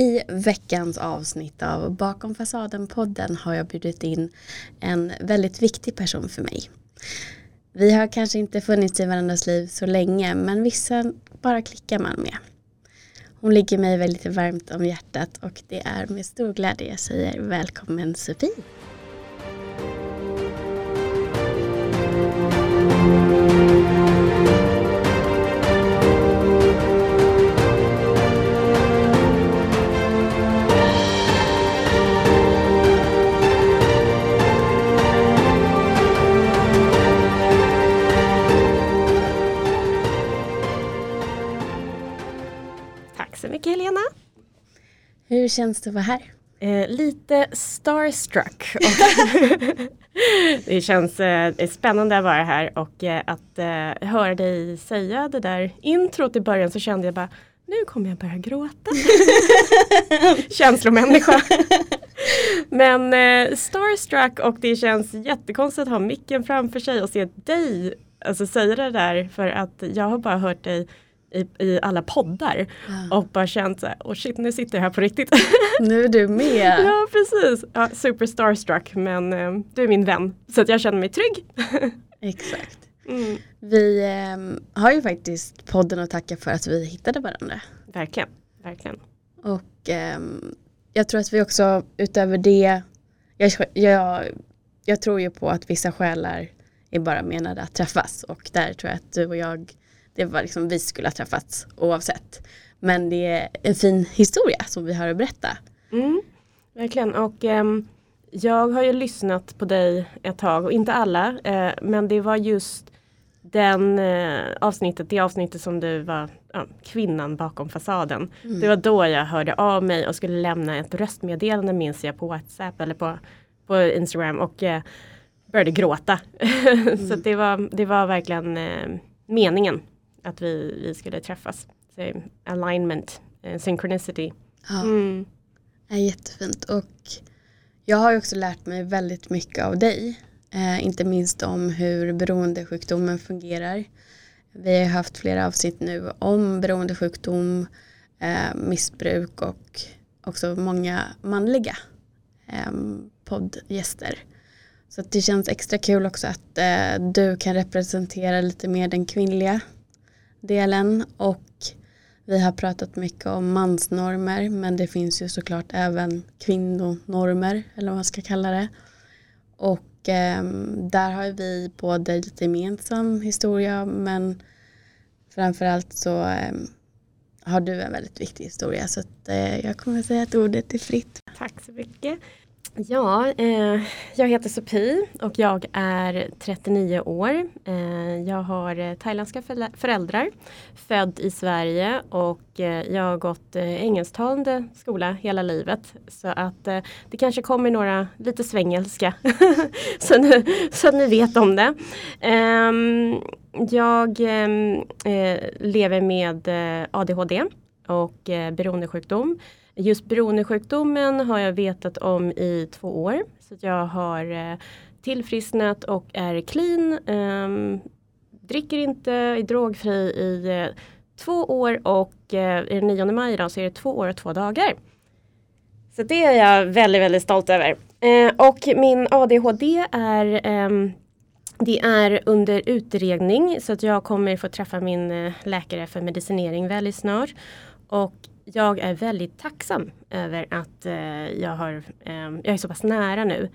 I veckans avsnitt av Bakom fasaden-podden har jag bjudit in en väldigt viktig person för mig. Vi har kanske inte funnits i varandras liv så länge men vissa bara klickar man med. Hon ligger mig väldigt varmt om hjärtat och det är med stor glädje jag säger välkommen Sofie. Hur känns det att vara här? Eh, lite starstruck. det känns eh, spännande att vara här och eh, att eh, höra dig säga det där introt i början så kände jag bara nu kommer jag börja gråta. Känslomänniska. Men eh, starstruck och det känns jättekonstigt att ha micken framför sig och se dig alltså, säga det där för att jag har bara hört dig i, i alla poddar och bara känt såhär, oh shit nu sitter jag här på riktigt. Nu är du med. ja precis, ja, super starstruck men eh, du är min vän så att jag känner mig trygg. Exakt. mm, Vi ehm, har ju faktiskt podden att tacka för att vi hittade varandra. verkligen, verkligen. Och ehm, jag tror att vi också utöver det, jag, jag, jag tror ju på att vissa själar är bara menade att träffas och där tror jag att du och jag, det var liksom vi skulle ha träffats oavsett. Men det är en fin historia som vi har att berätta. Mm, verkligen och ehm, jag har ju lyssnat på dig ett tag och inte alla eh, men det var just den eh, avsnittet, det avsnittet som du var ja, kvinnan bakom fasaden. Det var då jag hörde av mig och skulle lämna ett röstmeddelande minns jag på WhatsApp eller på, på Instagram och eh, började gråta. Så det, var, det var verkligen meningen att vi, vi skulle träffas. Så, alignment, eh, synchronicity. Ja, Mm. är jättefint och jag har också lärt mig väldigt mycket av dig. Eh, inte minst om hur beroendesjukdomen fungerar. Vi har haft flera avsnitt nu om beroendesjukdom, eh, missbruk och också många manliga eh, poddgäster. Så att det känns extra kul också att eh, du kan representera lite mer den kvinnliga delen och vi har pratat mycket om mansnormer men det finns ju såklart även kvinnonormer eller vad man ska kalla det. Och eh, där har vi både lite gemensam historia men framförallt så eh, har du en väldigt viktig historia så att, eh, jag kommer säga att ordet är fritt. Tack så mycket. Ja, eh, jag heter Sofie och jag är 39 år. Eh, jag har eh, thailändska föräldrar, född i Sverige och eh, jag har gått eh, engelsktalande skola hela livet. Så att eh, det kanske kommer några lite svengelska så, nu, så att ni vet om det. Ehm, jag ehm, eh, lever med eh, ADHD och eh, beroendesjukdom. Just beroendesjukdomen har jag vetat om i två år. Så att jag har eh, tillfrisknat och är clean. Um, dricker inte, är drogfri i uh, två år och eh, den 9 maj idag så är det två år och två dagar. Så det är jag väldigt, väldigt stolt över. Uh, och min ADHD är um, det är under utredning så att jag kommer få träffa min eh, läkare för medicinering väldigt snart. Och jag är väldigt tacksam över att eh, jag, har, eh, jag är så pass nära nu.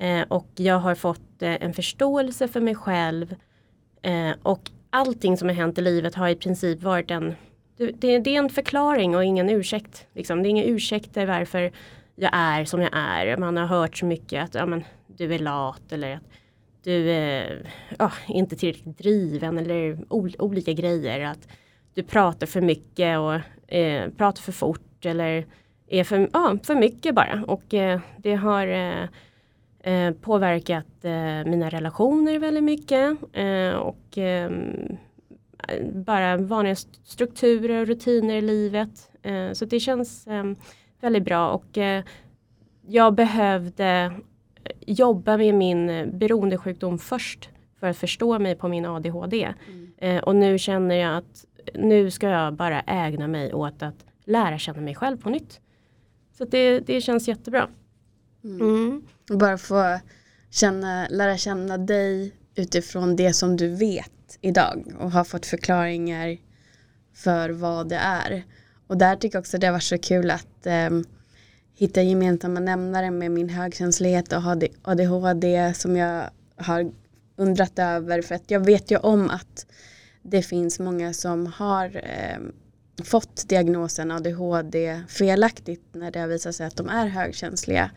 Eh, och jag har fått eh, en förståelse för mig själv. Och allting som har hänt i livet har i princip varit en det, det, det är en förklaring och ingen ursäkt. Liksom. Det är inga ursäkter varför jag är som jag är. Man har hört så mycket att ja, men, du är lat eller att du är ja, inte tillräckligt driven eller ol, olika grejer. Att du pratar för mycket och eh, pratar för fort eller är för, ja, för mycket bara. Och eh, det har eh, eh, påverkat eh, mina relationer väldigt mycket. Eh, och ehm, bara vanliga st- strukturer och rutiner i livet. Så det känns eh, väldigt bra och jag behövde jobba med min beroendesjukdom först för att förstå mig på min ADHD. Eh, och nu känner jag att nu ska jag bara ägna mig åt att lära känna mig själv på nytt. Så det, det känns jättebra. Mm. Mm. Bara få känna, lära känna dig utifrån det som du vet idag och har fått förklaringar för vad det är. Och där tycker jag också det har varit så kul att eh, hitta gemensamma nämnare med min högkänslighet och ADHD som jag har undrat över för att jag vet ju om att det finns många som har eh, fått diagnosen ADHD felaktigt när det har visat sig att de är högkänsliga.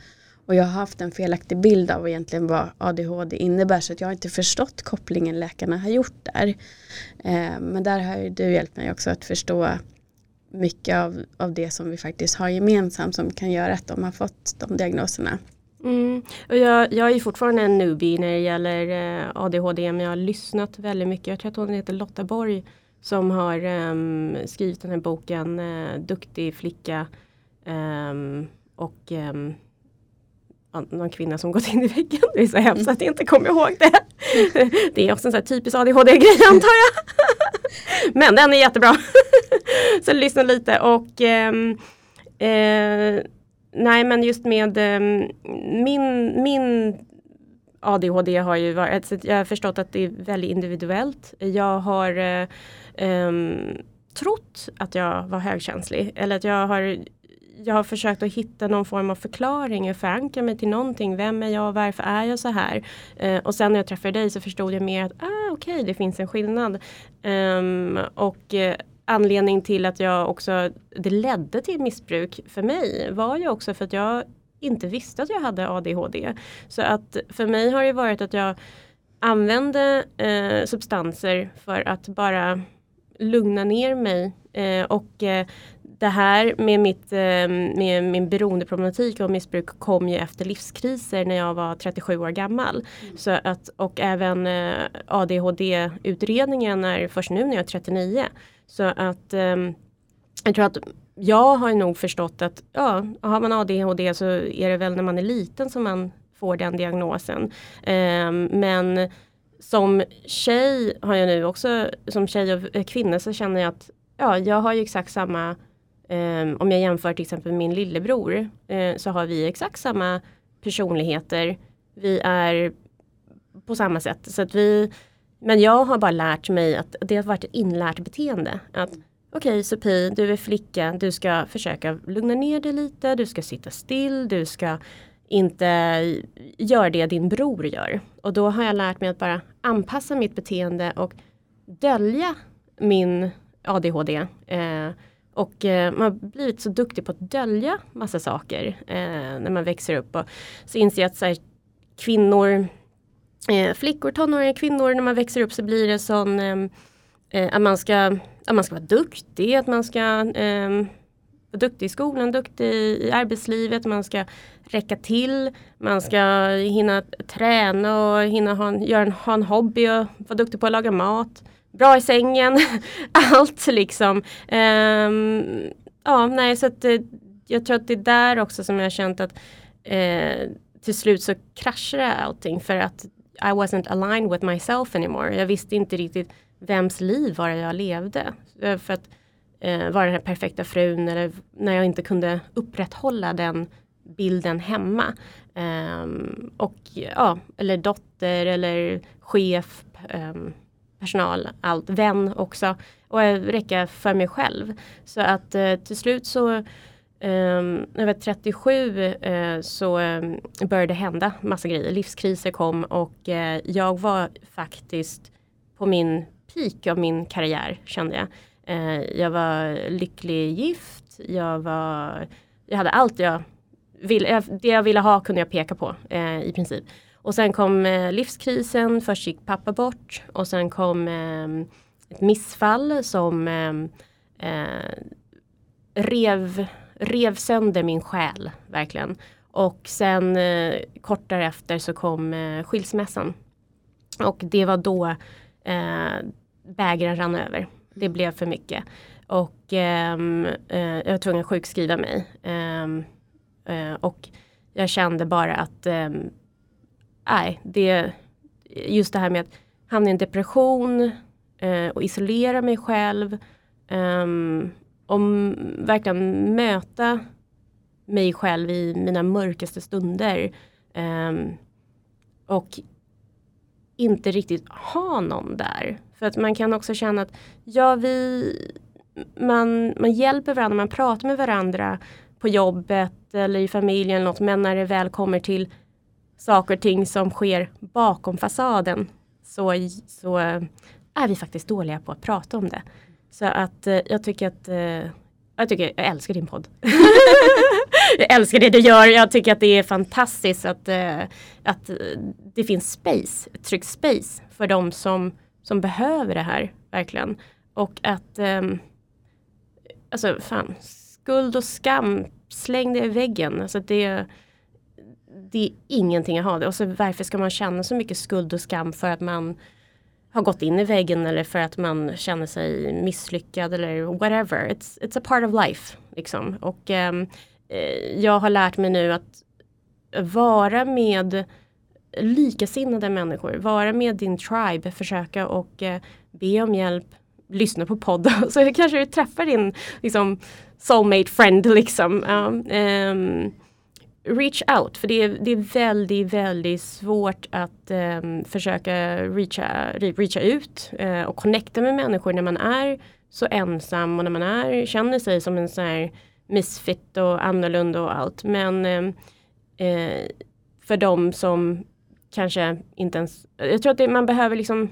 Och jag har haft en felaktig bild av egentligen vad ADHD innebär så att jag har inte förstått kopplingen läkarna har gjort där. Eh, men där har ju du hjälpt mig också att förstå mycket av, av det som vi faktiskt har gemensamt som kan göra att de har fått de diagnoserna. Mm. Och jag, jag är fortfarande en newbie när det gäller eh, ADHD men jag har lyssnat väldigt mycket. Jag tror att hon heter Lotta Borg som har um, skrivit den här boken uh, Duktig flicka um, och um, någon kvinna som gått in i väggen. Det är så hemskt att jag inte kommer ihåg det. Det är också en sån här typisk ADHD-grej antar jag. Men den är jättebra. Så lyssna lite och eh, eh, Nej men just med ehm, min, min ADHD har ju varit, så alltså, jag har förstått att det är väldigt individuellt. Jag har um, trott att jag var högkänslig eller att jag har jag har försökt att hitta någon form av förklaring och förankra mig till någonting. Vem är jag? Varför är jag så här? Eh, och sen när jag träffade dig så förstod jag mer att ah, okej, okay, det finns en skillnad. Um, och eh, anledning till att jag också, det ledde till missbruk för mig var ju också för att jag inte visste att jag hade ADHD. Så att för mig har det varit att jag använde eh, substanser för att bara lugna ner mig eh, och eh, det här med, mitt, eh, med min beroendeproblematik och missbruk kom ju efter livskriser när jag var 37 år gammal. Mm. Så att, och även eh, ADHD-utredningen är först nu när jag är 39. Så att ehm, jag tror att jag har nog förstått att ja, har man ADHD så är det väl när man är liten som man får den diagnosen. Um, men som tjej har jag nu också, som tjej och kvinna så känner jag att ja, jag har ju exakt samma Um, om jag jämför till exempel min lillebror uh, så har vi exakt samma personligheter. Vi är på samma sätt. Så att vi, men jag har bara lärt mig att det har varit ett inlärt beteende. Att Okej okay, Sofie, du är flicka, du ska försöka lugna ner dig lite, du ska sitta still, du ska inte göra det din bror gör. Och då har jag lärt mig att bara anpassa mitt beteende och dölja min ADHD. Eh, och eh, man har blivit så duktig på att dölja massa saker eh, när man växer upp. Och så inser jag att så här, kvinnor, eh, flickor, tonåringar, kvinnor när man växer upp så blir det sån ehm, eh, att, man ska, att man ska vara duktig, att man ska eh, vara duktig i skolan, duktig i arbetslivet, man ska räcka till, man ska hinna träna och hinna ha en, göra en, ha en hobby och vara duktig på att laga mat bra i sängen, allt liksom. Um, ja, nej, så att, eh, jag tror att det är där också som jag har känt att eh, till slut så kraschar allting för att i wasn't aligned with myself anymore. Jag visste inte riktigt vems liv var det jag levde. Eh, för att eh, vara den här perfekta frun eller när jag inte kunde upprätthålla den bilden hemma. Um, och ja, eller dotter eller chef. Um, personal, allt, vän också och räcka för mig själv. Så att eh, till slut så Um, när jag var 37 uh, eh, så um, började det hända massa grejer. Livskriser kom och uh, jag var faktiskt på min peak av min karriär kände jag. Uh, jag var lycklig gift, jag, var, jag hade allt jag ville, det jag ville ha kunde jag peka på i princip. Och sen kom livskrisen, först gick pappa bort och sen kom ett missfall som rev, rev sönder min själ verkligen. Och sen eh, kort därefter så kom eh, skilsmässan. Och det var då eh, bägaren rann över. Det blev för mycket. Och ehm, eh, jag var tvungen att sjukskriva mig. Ehm, eh, och jag kände bara att ehm, nej, det, just det här med att hamna i en depression eh, och isolera mig själv. Um, om verkligen möta mig själv i mina mörkaste stunder. Um, och inte riktigt ha någon där. För att man kan också känna att ja, vi, man, man hjälper varandra, man pratar med varandra på jobbet eller i familjen eller något, men när det väl kommer till saker och ting som sker bakom fasaden så, så är vi faktiskt dåliga på att prata om det. Så att eh, jag tycker att eh, jag, tycker, jag älskar din podd. jag älskar det du gör. Jag tycker att det är fantastiskt att, eh, att det finns space, tryggt space för de som, som behöver det här verkligen. Och att um, alltså fan, skuld och skam, släng det i väggen. Alltså det, det är ingenting att ha det. Och så varför ska man känna så mycket skuld och skam för att man har gått in i väggen eller för att man känner sig misslyckad eller whatever. It's, it's a part of life. Liksom. Och um, jag har lärt mig nu att vara med likasinnade människor, vara med din tribe, försöka och uh, be om hjälp, lyssna på poddar så kanske du träffar din liksom, soulmate friend liksom. Um, um, reach out, för det är, det är väldigt, väldigt svårt att um, försöka reacha, reacha ut uh, och connecta med människor när man är så ensam och när man är, känner sig som en sån här misfit och annorlunda och allt. Men um, uh, för de som kanske inte ens, jag tror att det, man behöver liksom,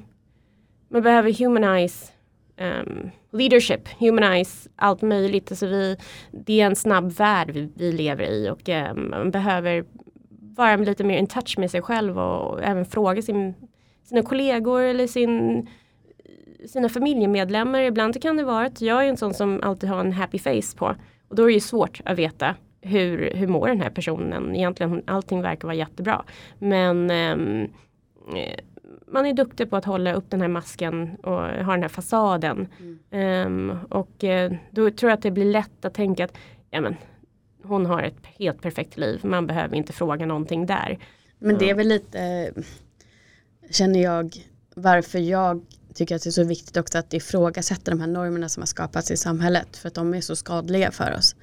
man behöver humanize um, leadership, humanize, allt möjligt. Alltså vi, det är en snabb värld vi, vi lever i och um, man behöver vara lite mer in touch med sig själv och även fråga sin, sina kollegor eller sin, sina familjemedlemmar. Ibland kan det vara att jag är en sån som alltid har en happy face på och då är det ju svårt att veta hur, hur mår den här personen? Egentligen allting verkar vara jättebra. Men um, man är duktig på att hålla upp den här masken och ha den här fasaden. Mm. Um, och uh, då tror jag att det blir lätt att tänka att ja, men, hon har ett helt perfekt liv. Man behöver inte fråga någonting där. Men det är väl lite, känner jag, varför jag tycker att det är så viktigt också att ifrågasätta de här normerna som har skapats i samhället. För att de är så skadliga för oss.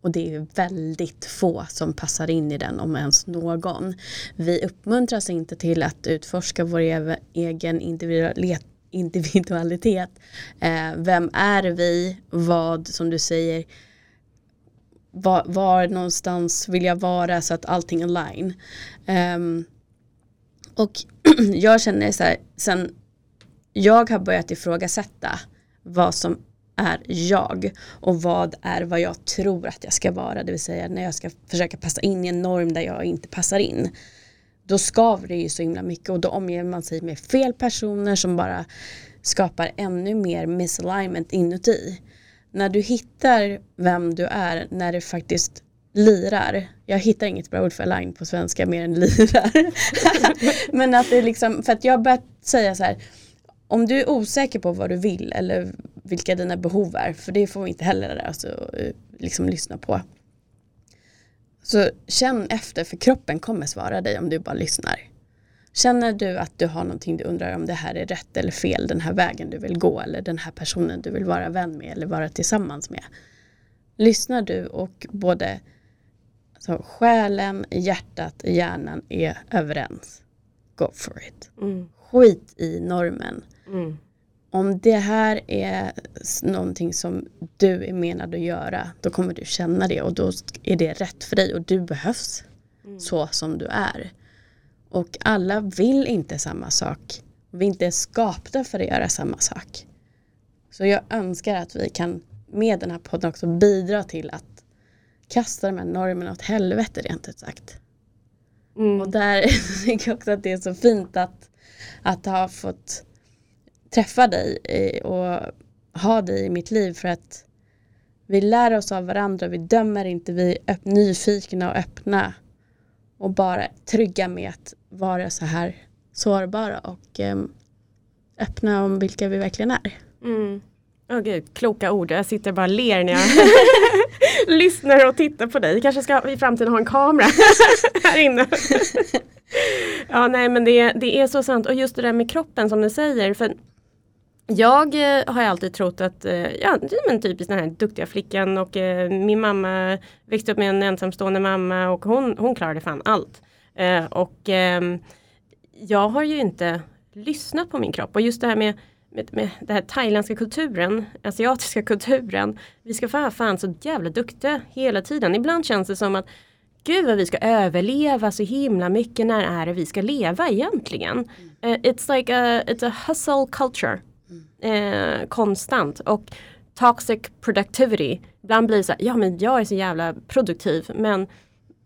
Och det är väldigt få som passar in i den om ens någon. Vi uppmuntras inte till att utforska vår egen individualitet. Eh, vem är vi? Vad, som du säger, var, var någonstans vill jag vara så att allting align. Um, och jag känner så här, sen jag har börjat ifrågasätta vad som är jag och vad är vad jag tror att jag ska vara. Det vill säga när jag ska försöka passa in i en norm där jag inte passar in. Då skaver det ju så himla mycket och då omger man sig med fel personer som bara skapar ännu mer misalignment inuti. När du hittar vem du är när du faktiskt lirar. Jag hittar inget bra ord för align på svenska mer än lirar. Men att det är liksom, för att jag har börjat säga så här om du är osäker på vad du vill eller vilka dina behov är, för det får vi inte heller alltså, liksom lyssna på. Så känn efter, för kroppen kommer svara dig om du bara lyssnar. Känner du att du har någonting du undrar om det här är rätt eller fel, den här vägen du vill gå eller den här personen du vill vara vän med eller vara tillsammans med. Lyssnar du och både alltså, själen, hjärtat, hjärnan är överens, go for it. Mm. Skit i normen. Mm. Om det här är någonting som du är menad att göra, då kommer du känna det och då är det rätt för dig och du behövs mm. så som du är. Och alla vill inte samma sak. Vi är inte skapta för att göra samma sak. Så jag önskar att vi kan med den här podden också bidra till att kasta de här normerna åt helvete rent ut sagt. Mm. Och där tycker jag också att det är så fint att, att ha fått träffa dig och ha dig i mitt liv för att vi lär oss av varandra, vi dömer inte, vi är nyfikna och öppna och bara trygga med att vara så här sårbara och um, öppna om vilka vi verkligen är. Mm. Oh, Gud, kloka ord, jag sitter bara och ler när jag lyssnar och tittar på dig. Kanske ska i framtiden ha en kamera här inne. ja nej men det, det är så sant och just det där med kroppen som du säger. För jag eh, har alltid trott att, eh, ja men typiskt den här duktiga flickan och eh, min mamma växte upp med en ensamstående mamma och hon, hon klarade fan allt. Och ehm, jag har ju inte lyssnat på min kropp och just det här med med, med den här thailändska kulturen, asiatiska kulturen. Vi ska vara fan så jävla duktiga hela tiden. Ibland känns det som att gud vad vi ska överleva så himla mycket. När är det vi ska leva egentligen? Uh, it's like a, it's a hustle culture eh, konstant. Och toxic productivity. Ibland blir det så här, ja men jag är så jävla produktiv men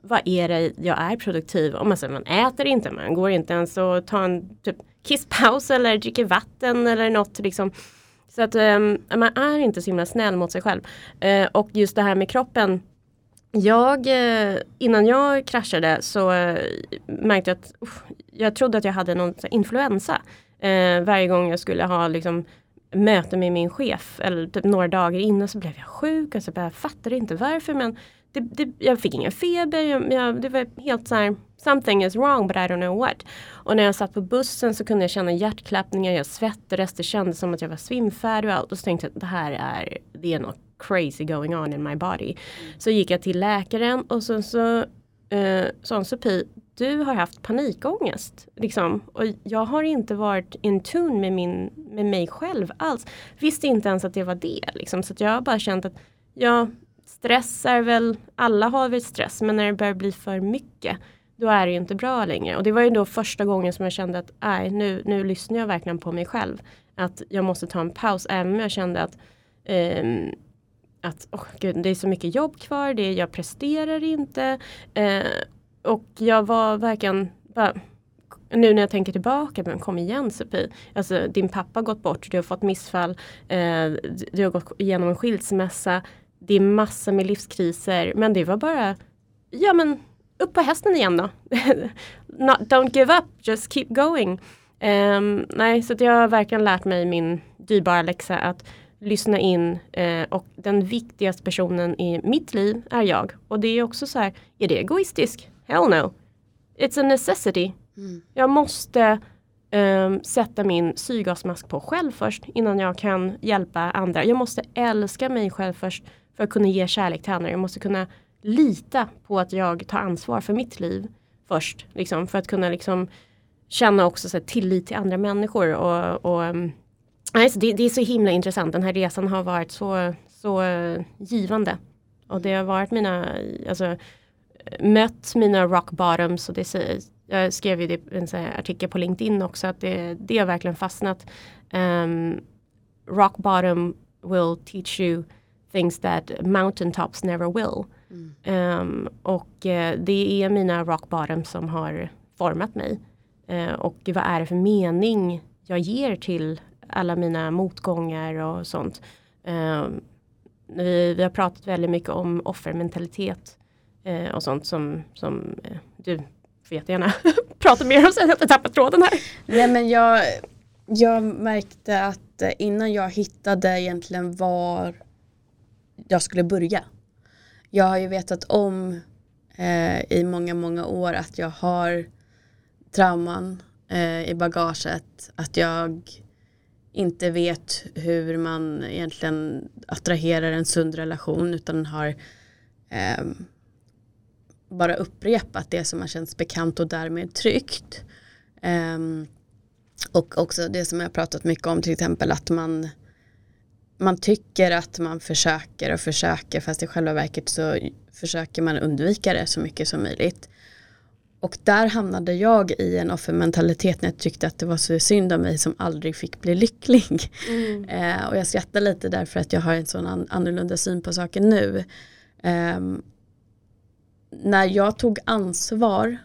vad är det jag är produktiv? Om man, säger, man äter inte, man går inte ens och tar en typ, kisspaus eller dricker vatten eller något. Liksom. Så att um, man är inte så himla snäll mot sig själv. Uh, och just det här med kroppen. Jag, uh, innan jag kraschade så uh, märkte jag att jag trodde att jag hade någon influensa. varje gång jag skulle ha liksom, möte med min chef eller typ några dagar innan så blev jag sjuk. Alltså, jag fattade inte varför men det, det, jag fick ingen feber, jag, jag, det var helt så här, something is wrong but I don't know what. Och när jag satt på bussen så kunde jag känna hjärtklappningar, jag svettades, det kändes som att jag var svimfärdig och allt. Och så tänkte jag att det här är, det är något crazy going on in my body. Så gick jag till läkaren och så, så eh, sa Sofie, du har haft panikångest. Liksom. Och jag har inte varit in tune med, min, med mig själv alls. Visste inte ens att det var det. Liksom. Så jag har bara känt att ja, stress är väl, alla har väl stress men när det börjar bli för mycket då är det ju inte bra längre. Och det var ju då första gången som jag kände att nej, nu, nu lyssnar jag verkligen på mig själv. Att jag måste ta en paus även om jag kände att um, att oh, gud, det är så mycket jobb kvar, det, jag presterar inte. Uh, och jag var verkligen bara, nu när jag tänker tillbaka, men kom igen Sofie. Alltså din pappa har gått bort, du har fått missfall, eh, du har gått igenom en skilsmässa det är massor med livskriser men det var bara, ja men upp på hästen igen då. Not, don't give up, just keep going. Um, nej, så jag har verkligen lärt mig min dyrbara läxa att lyssna in eh, och den viktigaste personen i mitt liv är jag. Och det är också så här, är det egoistiskt? Hell no. It's a necessity. Mm. Jag måste um, sätta min syrgasmask på själv först innan jag kan hjälpa andra. Jag måste älska mig själv först för att kunna ge kärlek till andra. Jag måste kunna lita på att jag tar ansvar för mitt liv först. Liksom, för att kunna liksom, känna också så här, tillit till andra människor. Och, och, alltså, det, det, är så himla intressant. Den här resan har varit så, så givande. Och det har varit mina, alltså mött mina rock bottoms. Och det, jag skrev ju det, en artikel på LinkedIn också att det, det har verkligen fastnat. Um, rock bottom will teach you things that mountaintops never will. Mm. Um, och uh, det är mina rock bottom som har format mig. Uh, och vad är det för mening jag ger till alla mina motgångar och sånt. Um, vi, vi, har pratat väldigt mycket om offermentalitet eh, och sånt som, som eh, du får jättegärna prata mer om sen. Jag tappat tråden här. Nej, men jag, jag märkte att eh, innan jag hittade egentligen var jag skulle börja. Jag har ju vetat om eh, i många, många år att jag har trauman eh, i bagaget. Att jag inte vet hur man egentligen attraherar en sund relation utan har eh, bara upprepat det som har känts bekant och därmed tryggt. Um, och också det som jag pratat mycket om till exempel att man man tycker att man försöker och försöker fast i själva verket så försöker man undvika det så mycket som möjligt. Och där hamnade jag i en offermentalitet när jag tyckte att det var så synd om mig som aldrig fick bli lycklig. Mm. Eh, och jag skrattar lite därför att jag har en sån an annorlunda syn på saken nu. Eh, när jag tog ansvar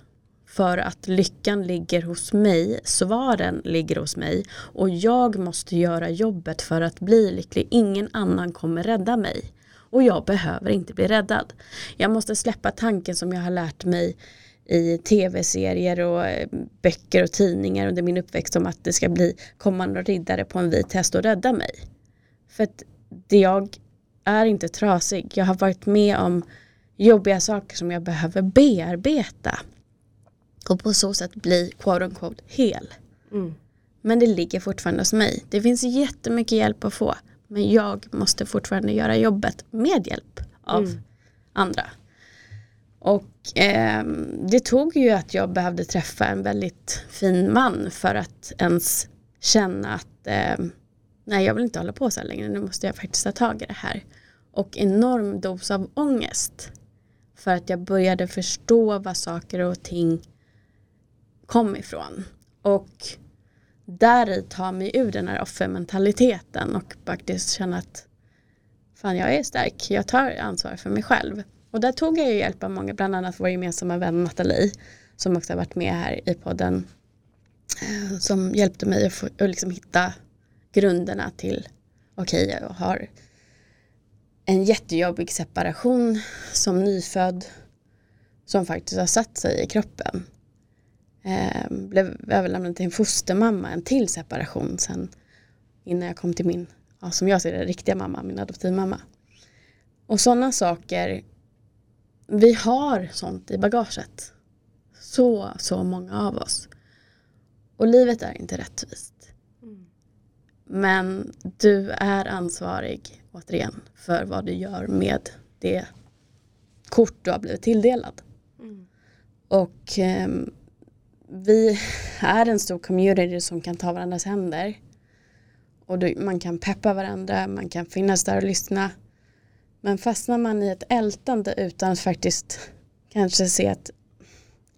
för att lyckan ligger hos mig, svaren ligger hos mig och jag måste göra jobbet för att bli lycklig. Ingen annan kommer rädda mig och jag behöver inte bli räddad. Jag måste släppa tanken som jag har lärt mig i tv-serier och eh, böcker och tidningar under min uppväxt om att det ska bli kommande riddare på en vit häst och rädda mig. För att jag är inte trasig. Jag har varit med om jobbiga saker som jag behöver bearbeta och på så sätt bli quote unquote hel. Mm. Men det ligger fortfarande hos mig. Det finns jättemycket hjälp att få. Men jag måste fortfarande göra jobbet med hjälp av mm. andra. Och eh, det tog ju att jag behövde träffa en väldigt fin man för att ens känna att eh, nej jag vill inte hålla på så här längre, nu måste jag faktiskt ta tag i det här. Och enorm dos av ångest. För att jag började förstå vad saker och ting kom ifrån. Och där ta mig ur den här offermentaliteten och faktiskt känna att fan jag är stark, jag tar ansvar för mig själv. Och där tog jag ju hjälp av många, bland annat vår gemensamma vän Nathalie som också har varit med här i podden eh, som hjälpte mig att, få, att liksom hitta grunderna till okej okay, jag har en jättejobbig separation som nyfödd som faktiskt har satt sig i kroppen. Eh, blev överlämnad till en fostermamma, en till separation sen innan jag kom till min, ja, som jag ser det, riktiga mamma, min adoptivmamma. Och sådana saker, vi har sånt i bagaget. Så, så många av oss. Och livet är inte rättvist. Mm. Men du är ansvarig, återigen, för vad du gör med det kort du har blivit tilldelad. Mm. Och eh, vi är en stor community som kan ta varandras händer. Och du, man kan peppa varandra, man kan finnas där och lyssna. Men fastnar man i ett ältande utan att faktiskt kanske se att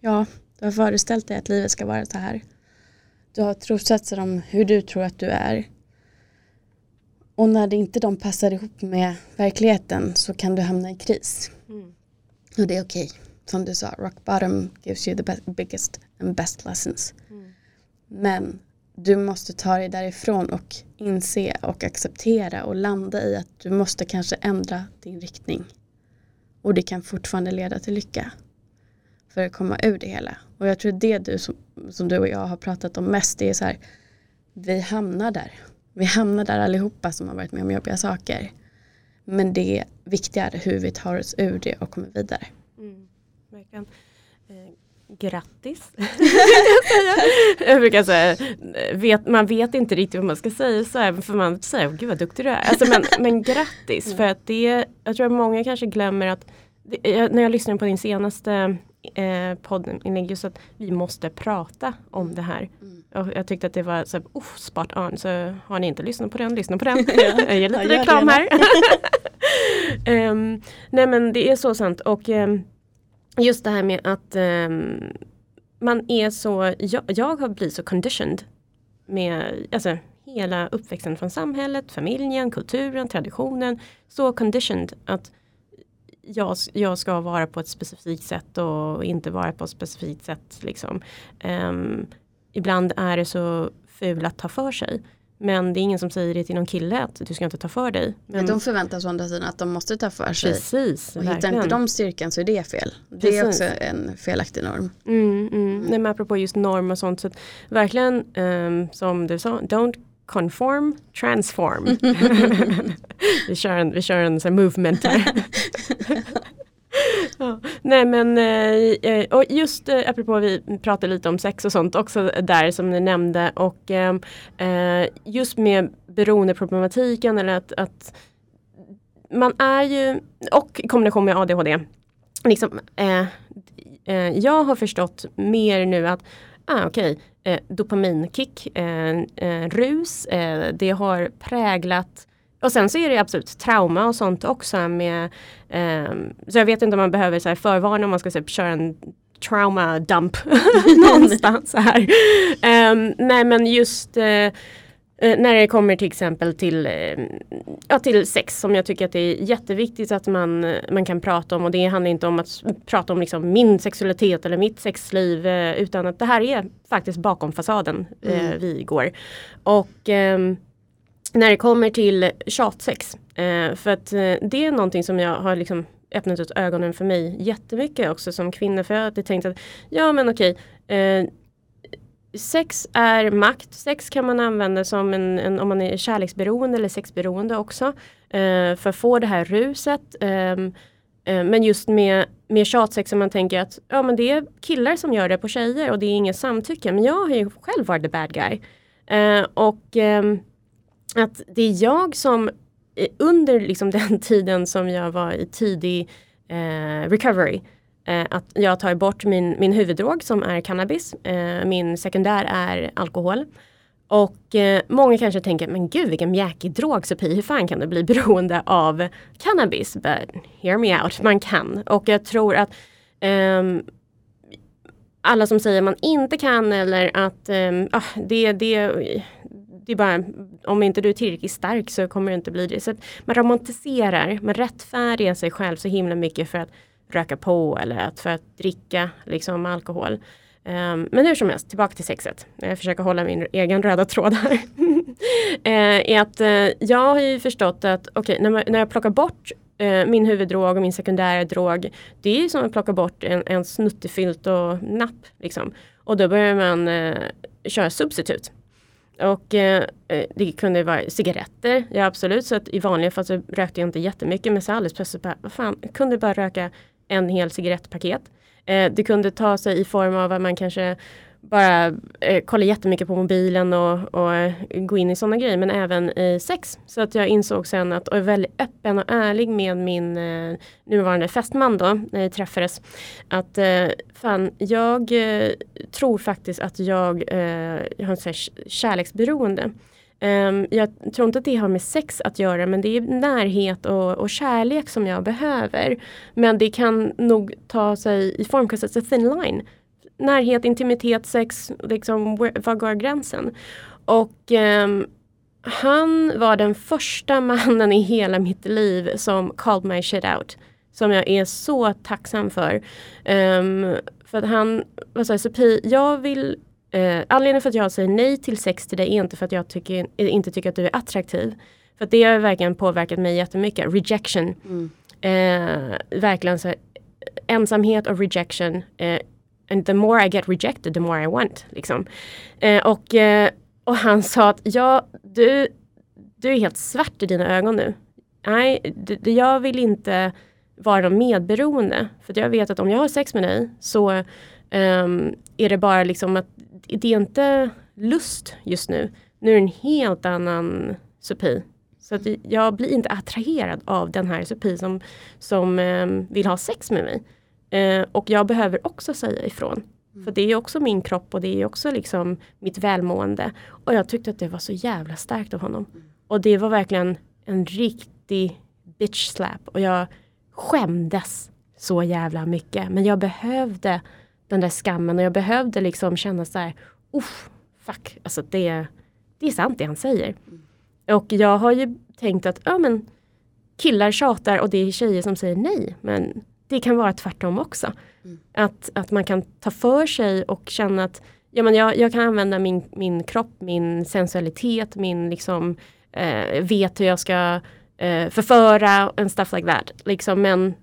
ja, du har föreställt dig att livet ska vara så här. Du har trossatser om hur du tror att du är. Och när det inte de passar ihop med verkligheten så kan du hamna i kris. Mm. Och det är okej. Okay. Som du sa, rock bottom gives you the biggest and best lessons. Mm. Men du måste ta dig därifrån och inse och acceptera och landa i att du måste kanske ändra din riktning. Och det kan fortfarande leda till lycka. För att komma ur det hela. Och jag tror det du som, som du och jag har pratat om mest det är så här. Vi hamnar där. Vi hamnar där allihopa som har varit med om jobbiga saker. Men det viktiga är hur vi tar oss ur det och kommer vidare. Mm, verkligen grattis. jag brukar säga, vet, man vet inte riktigt vad man ska säga så här, för man säger gud vad duktig du är. Alltså, men, men grattis mm. för att det, jag tror att många kanske glömmer att det, när jag lyssnade på din senaste eh, poddinlägg just att vi måste prata om det här. Mm. Och jag tyckte att det var så här, oh, spot on så har ni inte lyssnat på den, lyssna på den. jag ger lite jag reklam här. um, nej men det är så sant och um, just det här med att um, man är så, jag, jag har blivit så conditioned med alltså, hela uppväxten från samhället, familjen, kulturen, traditionen. Så conditioned att jag, jag ska vara på ett specifikt sätt och inte vara på ett specifikt sätt. Liksom. Um, ibland är det så fult att ta för sig. Men det är ingen som säger det till någon kille att du ska inte ta för dig. Men de förväntar sig å andra sidan att de måste ta för sig. Precis, och hittar inte de styrkan så är det fel. Det Precis. är också en felaktig norm. Mm, mm. Mm. Nej, men apropå just norm och sånt. Så verkligen um, som du sa, don't conform, transform. vi kör en, vi kör en sån movement här. ja. Nej men eh, eh, och just eh, apropå vi pratade lite om sex och sånt också där som ni nämnde och eh, eh just med beroendeproblematiken eller att, att man är ju och i kombination med ADHD liksom, jag har förstått mer nu att ah, okej, okay, eh, dopaminkick, eh, eh, rus, eh, det har präglat och sen så är det absolut trauma och sånt också med eh, Så jag vet inte om man behöver så här, förvarna om man ska så köra en trauma dump någonstans här. Ehm, nej men just uh, när det kommer till exempel till, uh, ja, till sex som jag tycker att det är jätteviktigt att man, man kan prata om och det handlar inte om att prata om liksom min sexualitet eller mitt sexliv utan att det här är faktiskt bakom fasaden mm. vi går. Och um, när det kommer till tjatsex. Eh, för att eh, det är någonting som jag har liksom öppnat ut ögonen för mig jättemycket också som kvinna. För jag hade tänkt att ja men okej eh, Sex är makt. Sex kan man använda som en, en om man är kärleksberoende eller sexberoende också. Eh, för att få det här ruset. Ehm, eh, men just med, med tjatsex som man tänker att ja, men det är killar som gör det på tjejer och det är inget samtycke. Men jag har ju själv varit the bad guy. Eh, och eh, att det är jag som eh, under liksom den tiden som jag var i tidig eh, recovery eh, Eh, att jag tar bort min, min huvuddrog som är cannabis. Eh, min sekundär är alkohol. Och eh, många kanske tänker, men gud vilken mjäkig drog Sofie, hur fan kan du bli beroende av cannabis? But hear me out, man kan. Och jag tror att eh, alla som säger man inte kan eller att eh, det, det, det är bara, om inte du är tillräckligt stark så kommer du inte bli det. Så man romantiserar, man rättfärdigar sig själv så himla mycket för att röka på eller att för att dricka liksom alkohol. Um, men hur som helst, tillbaka till sexet. Jag försöker hålla min egen röda tråd här. uh, är att uh, jag har ju förstått att okay, när, när jag plockar bort uh, min huvuddrog och min sekundära drog. Det är ju som att plocka bort en, en snuttefilt och napp. Liksom. Och då börjar man köra substitut. Och det kunde vara cigaretter, ja absolut. Så att i vanliga fall så rökte jag inte jättemycket men så alldeles plötsligt bara, vad fan, jag kunde bara röka en hel cigarettpaket. Eh, det kunde ta sig i form av att man kanske bara eh, kollar jättemycket på mobilen och, och eh, gå in i sådana grejer men även i sex. Så att jag insåg sen att och är väldigt öppen och ärlig med min eh, nuvarande fästman då när vi träffades. Att eh, fan jag eh, tror faktiskt att jag, eh, jag har en kärleksberoende. Um, jag tror inte att det har med sex att göra men det är närhet och, och kärlek som jag behöver. Men det kan nog ta sig i form, because it's a thin line. Närhet, intimitet, sex, liksom, var går gränsen? Och um, han var den första mannen i hela mitt liv som called my shit out. Som jag är så tacksam för. Um, för att han, vad sa jag, jag vill Eh, anledningen för att jag säger nej till sex till dig är inte för att jag tycker, inte tycker att du är attraktiv. För det har verkligen påverkat mig jättemycket. Rejection. Mm. Eh, verkligen så här, ensamhet och rejection. Eh, and the more I get rejected the more I want. Liksom. Eh, och, eh, och han sa att ja, du, du är helt svart i dina ögon nu. Nej, du, jag vill inte vara någon medberoende. För jag vet att om jag har sex med dig så um, är det bara liksom att det är inte lust just nu. Nu är det en helt annan SUPI. Så att jag blir inte attraherad av den här SUPI som, som eh, vill ha sex med mig. Eh, och jag behöver också säga ifrån. Mm. För det är också min kropp och det är också liksom mitt välmående. Och jag tyckte att det var så jävla starkt av honom. Mm. Och det var verkligen en riktig bitch slap. Och jag skämdes så jävla mycket. Men jag behövde den där skammen och jag behövde liksom känna så här, uff, fuck, alltså det, det är sant det han säger. Mm. Och jag har ju tänkt att ja, men, killar tjatar och det är tjejer som säger nej. Men det kan vara tvärtom också. Mm. Att, att man kan ta för sig och känna att ja, men jag, jag kan använda min, min kropp, min sensualitet, min liksom eh, vet hur jag ska eh, förföra and stuff like that. Liksom, men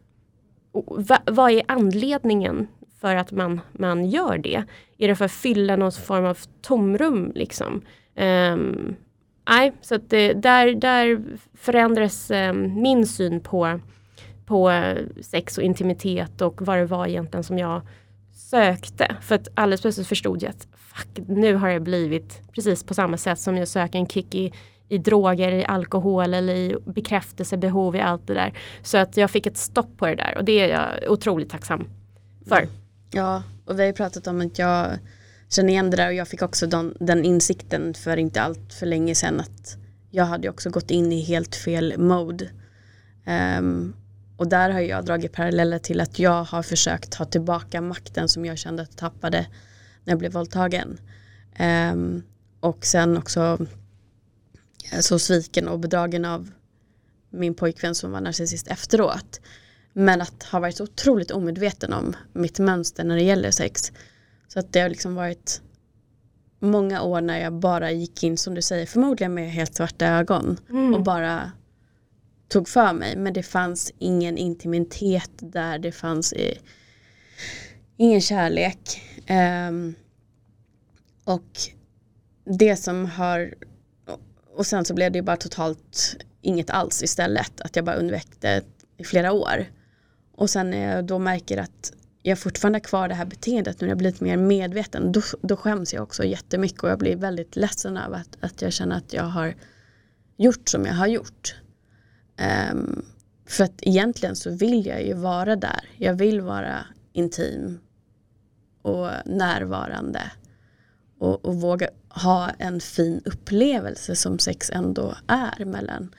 va, vad är anledningen för att man, man gör det? Är det för att fylla någon form av tomrum liksom? Um, nej, så att det, där, där förändras um, min syn på, på eh, sex och intimitet och vad det var egentligen som jag sökte. För att alldeles plötsligt förstod jag att fuck, nu har jag blivit precis på samma sätt som jag söker en kick i, i droger, i alkohol eller i bekräftelsebehov i allt det där. Så att jag fick ett stopp på det där och det är jag otroligt tacksam för. Mm. Ja, och vi har ju pratat om att jag känner igen det där och jag fick också den, den insikten för inte allt för länge sedan att jag hade också gått in i helt fel mode. Um, och där har jag dragit paralleller till att jag har försökt ta tillbaka makten som jag kände att jag tappade när jag blev våldtagen. Um, och sen också eh, så sviken och bedragen av min pojkvän som var narcissist efteråt. Men att ha varit så otroligt omedveten om mitt mönster när det gäller sex. Så att det har liksom varit många år när jag bara gick in som du säger, förmodligen med helt svarta ögon mm. och bara tog för mig. Men det fanns ingen intimitet där, det fanns eh, ingen kärlek. Um, och det som har, och sen så blev det bara totalt inget alls istället. Att jag bara undvek det i flera år. Och sen när jag då märker att jag fortfarande har kvar det här beteendet nu när jag blivit mer medveten då, då skäms jag också jättemycket och jag blir väldigt ledsen över att, att jag känner att jag har gjort som jag har gjort. Um, för att egentligen så vill jag ju vara där. Jag vill vara intim och närvarande och, och våga ha en fin upplevelse som sex ändå är mellan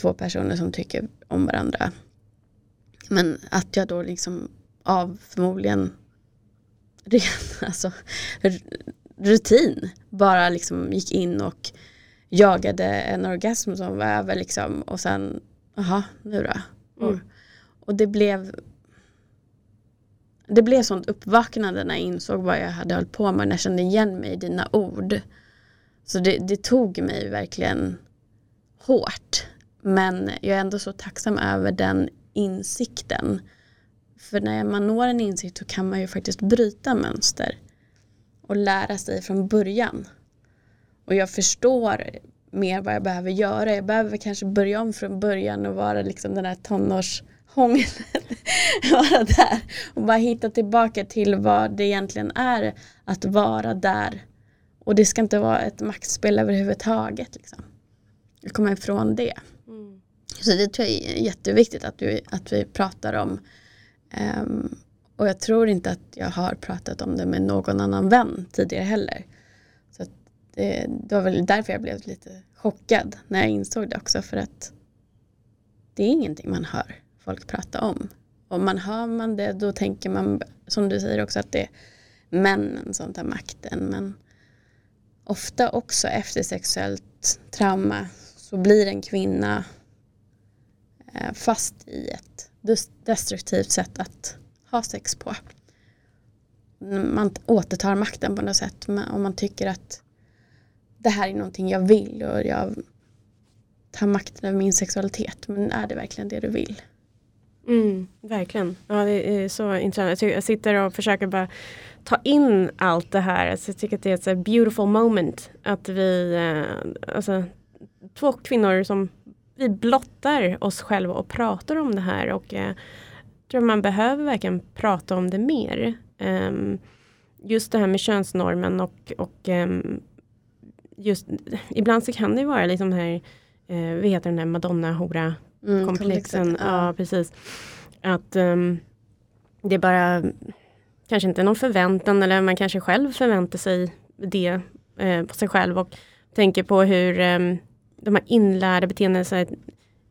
två personer som tycker om varandra. Men att jag då liksom av förmodligen ren alltså, rutin bara liksom gick in och jagade en orgasm som var över liksom och sen, jaha, nu då? Mm. Och, och det blev det blev sånt uppvaknande när jag insåg vad jag hade hållit på med, när jag kände igen mig i dina ord. Så det, det tog mig verkligen hårt. Men jag är ändå så tacksam över den insikten. För när man når en insikt så kan man ju faktiskt bryta mönster och lära sig från början. Och jag förstår mer vad jag behöver göra. Jag behöver kanske börja om från början och vara liksom den här tonårshångeln. vara där och bara hitta tillbaka till vad det egentligen är att vara där. Och det ska inte vara ett maktspel överhuvudtaget. Liksom. Jag kommer ifrån det. Så det tror jag är jätteviktigt att, du, att vi pratar om. Um, och jag tror inte att jag har pratat om det med någon annan vän tidigare heller. Så det, det var väl därför jag blev lite chockad när jag insåg det också för att det är ingenting man hör folk prata om. Om man hör man det då tänker man som du säger också att det är männen som tar makten men ofta också efter sexuellt trauma så blir en kvinna Eh, fast i ett destruktivt sätt att ha sex på. Man återtar makten på något sätt om man tycker att det här är någonting jag vill och jag tar makten över min sexualitet. Men är det verkligen det du vill? Mm, verkligen. Ja, det är så intressant. Jag sitter och försöker bara ta in allt det här. Alltså, jag tycker att det är ett så beautiful moment. Att vi, eh, alltså, två kvinnor som vi blottar oss själva och pratar om det här. Och eh, tror man behöver verkligen prata om det mer. Um, just det här med könsnormen och, och um, just ibland så kan det vara liksom det här, uh, vad heter den där Madonna-hora mm, komplexen. Ja. ja. precis. Att um, det är bara kanske inte någon förväntan eller man kanske själv förväntar sig det uh, på sig själv och tänker på hur de här inlärda beteendena så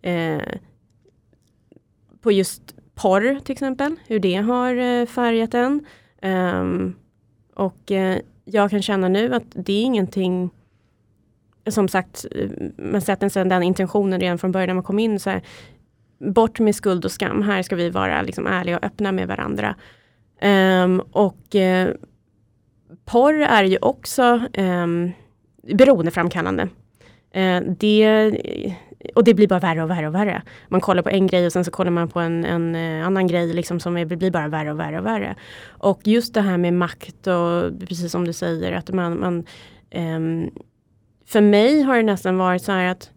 eh, på just porr till exempel, hur det har eh, färgat en. Um, och eh, jag kan känna nu att det är ingenting som sagt, man sätter sig den intentionen redan från början när man kom in. Så här, bort med skuld och skam, här ska vi vara liksom ärliga och öppna med varandra. Um, och uh, porr är ju också um, beroendeframkallande. Eh, det, och det blir bara värre och värre och värre. Man kollar på en grej och sen så kollar man på en, en eh, annan grej liksom som är, blir bara värre och värre och värre. Och just det här med makt och precis som du säger att man, man ehm, för mig har det nästan varit så här att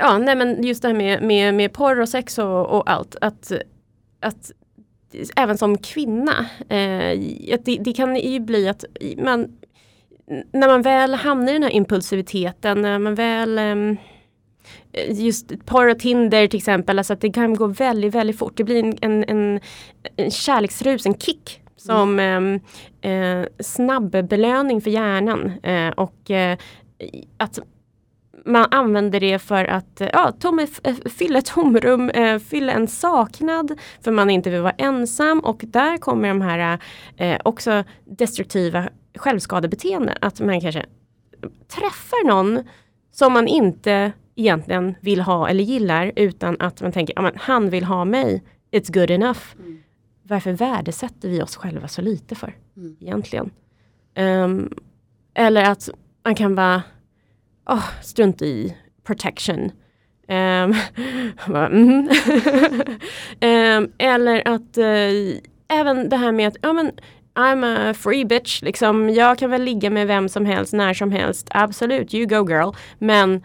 Ja, nej men just det här med, med, med porr och sex och, och allt. Att, att även som kvinna, eh, att det, det, kan ju bli att man när man väl hamnar i den här impulsiviteten, när man väl eh, just porr och Tinder till exempel, alltså att det kan gå väldigt, väldigt fort. Det blir en, en, en, en kärleksrus, en kick som mm. eh, eh, snabb belöning för hjärnan. Eh, och eh, att man använder det för att ja, tom, eh, fylla ett tomrum, eh, fylla en saknad för man inte vill vara ensam och där kommer de här eh, också destruktiva självskadebeteenden. Att man kanske träffar någon som man inte egentligen vill ha eller gillar utan att man tänker att han vill ha mig, it's good enough. Mm. Varför värdesätter vi oss själva så lite för mm. egentligen? Um, eller att man kan vara oh, strunt i protection. Um, um, eller att uh, även det här med att ja, men, I'm a free bitch, liksom, jag kan väl ligga med vem som helst när som helst. Absolut, you go girl. Men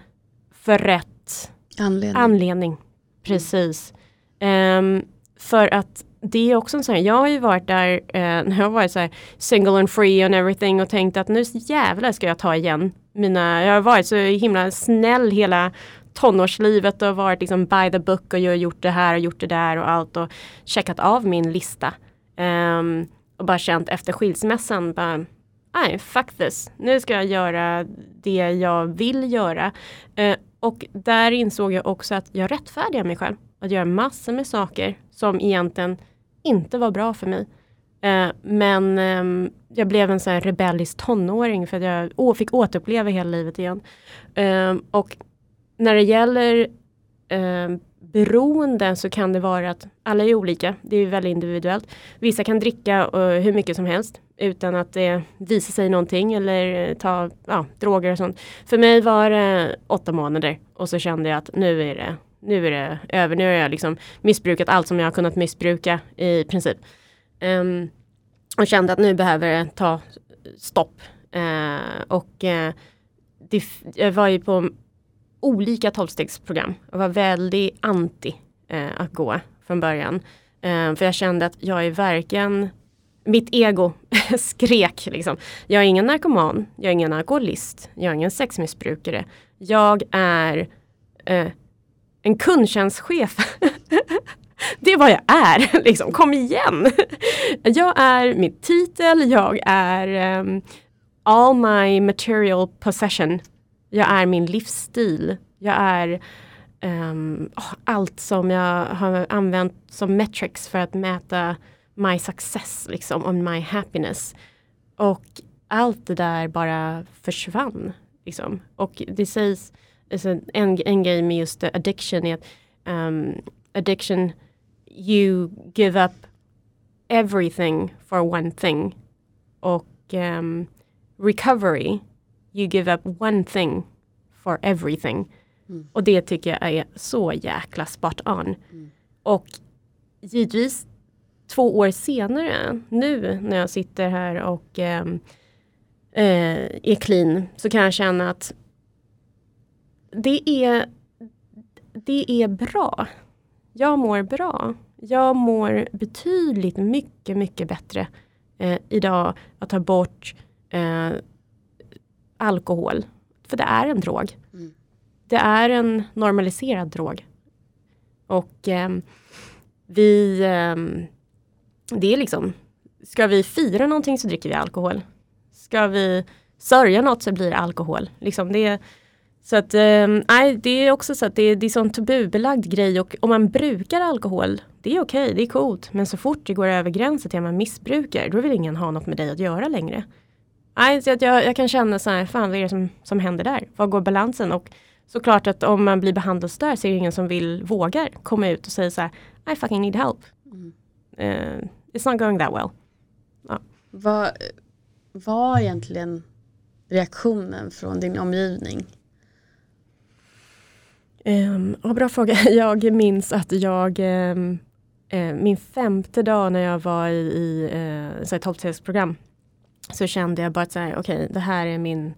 för rätt anledning. anledning. Precis. Um, för att det är också en sån här, jag har ju varit där eh, när jag har varit så här single and free and everything och tänkt att nu jävlar ska jag ta igen mina, jag har varit så himla snäll hela tonårslivet och varit liksom by the book och jag har gjort det här och gjort det där och allt och checkat av min lista. Um, och bara känt efter skilsmässan, bara, nej fuck this, nu ska jag göra det jag vill göra. Eh, och där insåg jag också att jag rättfärdigar mig själv. Att göra massor med saker som egentligen inte var bra för mig. Eh, men eh, jag blev en sån här rebellisk tonåring för att jag fick återuppleva hela livet igen. Ehm, och när det gäller ehm, beroenden beroende så kan det vara att alla är olika. Det är väldigt individuellt. Vissa kan dricka eh, hur mycket som helst utan att det visar sig någonting eller eh, ta ja, droger och sånt. För mig var det åtta månader och så kände jag att nu är det, nu är det över. Nu har jag liksom missbrukat allt som jag har kunnat missbruka i princip. Um, och kände att nu behöver det ta stopp. Uh, och uh, det, jag var ju på olika tolvstegsprogram. Jag var väldigt anti eh, att gå från början. Eh, för jag kände att jag är verkligen, mitt ego skrek liksom. Jag är ingen narkoman, jag är ingen alkoholist, jag är ingen sexmissbrukare. Jag är eh, en kundtjänstchef. det är vad jag är, liksom. kom igen! jag är mitt titel, jag är um, all my material possession. Jag är min livsstil. Jag är um, allt som jag har använt som metrics för att mäta my success liksom, och my happiness. Och allt det där bara försvann. Liksom. Och det sägs, alltså, en, en grej med just addiction är att um, addiction, you give up everything for one thing. Och um, recovery, you give up one thing for everything. Mm. Och det tycker jag är så jäkla spot on. Mm. Och givetvis två år senare, nu när jag sitter här och eh, eh, är clean, så kan jag känna att det är, det är bra. Jag mår bra. Jag mår betydligt mycket, mycket bättre eh, idag att ta bort eh, alkohol. För det är en drog. Mm. Det är en normaliserad drog. Och eh, vi ehm, det är liksom, ska vi fira någonting så dricker vi alkohol. Ska vi sörja något så blir det alkohol. Liksom det, så att, eh, det är också så att det, det är sån tabubelagd grej och om man brukar alkohol, det är okej, okay, det är coolt. Men så fort det går över gränsen till att man missbrukar, då vill ingen ha något med dig att göra längre. Nej, så att jag, jag kan känna så här, fan vad är det som, som händer där? Var går balansen? Och såklart att om man blir behandlingsstörd så är det ingen som vill, vågar komma ut och säga så här, I fucking need help. Mm. Uh, it's not going that well. Ja. Vad var egentligen reaktionen från din omgivning? Um, oh, bra fråga. Jag minns att jag um, uh, min femte dag när jag var i, i uh, 12 så kände jag bara att okej, okay, det här är min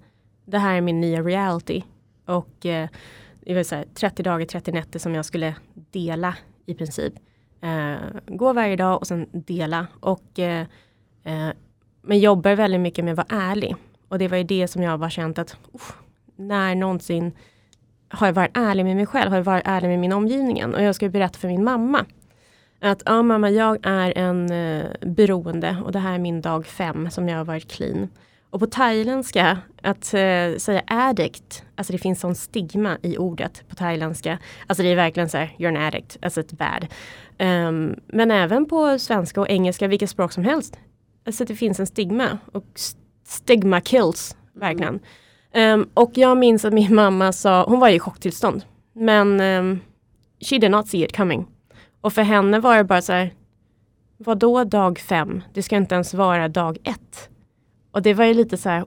det här är min nya reality. Och eh, det var så här, 30 dagar, 30 nätter som jag skulle dela i princip. Eh, gå varje dag och sen dela. Och, eh, eh, men jobbar väldigt mycket med att vara ärlig. Och det var ju det som jag var känt att när någonsin har jag varit ärlig med mig själv, har jag varit ärlig med min omgivning. Och jag ska berätta för min mamma. Att ja mamma, jag är en eh, beroende och det här är min dag fem som jag har varit clean. Och på thailändska, att eh, säga addict, alltså det finns sån stigma i ordet på thailändska. Alltså det är verkligen så här, you're an addict, alltså ett bad. Um, men även på svenska och engelska, vilket språk som helst. Alltså det finns en stigma och stigma kills, verkligen. Mm. Um, och jag minns att min mamma sa, hon var i chocktillstånd. Men um, she did not see it coming. Och för henne var det bara så här, vadå dag fem? Det ska inte ens vara dag ett. Och det var ju lite så här,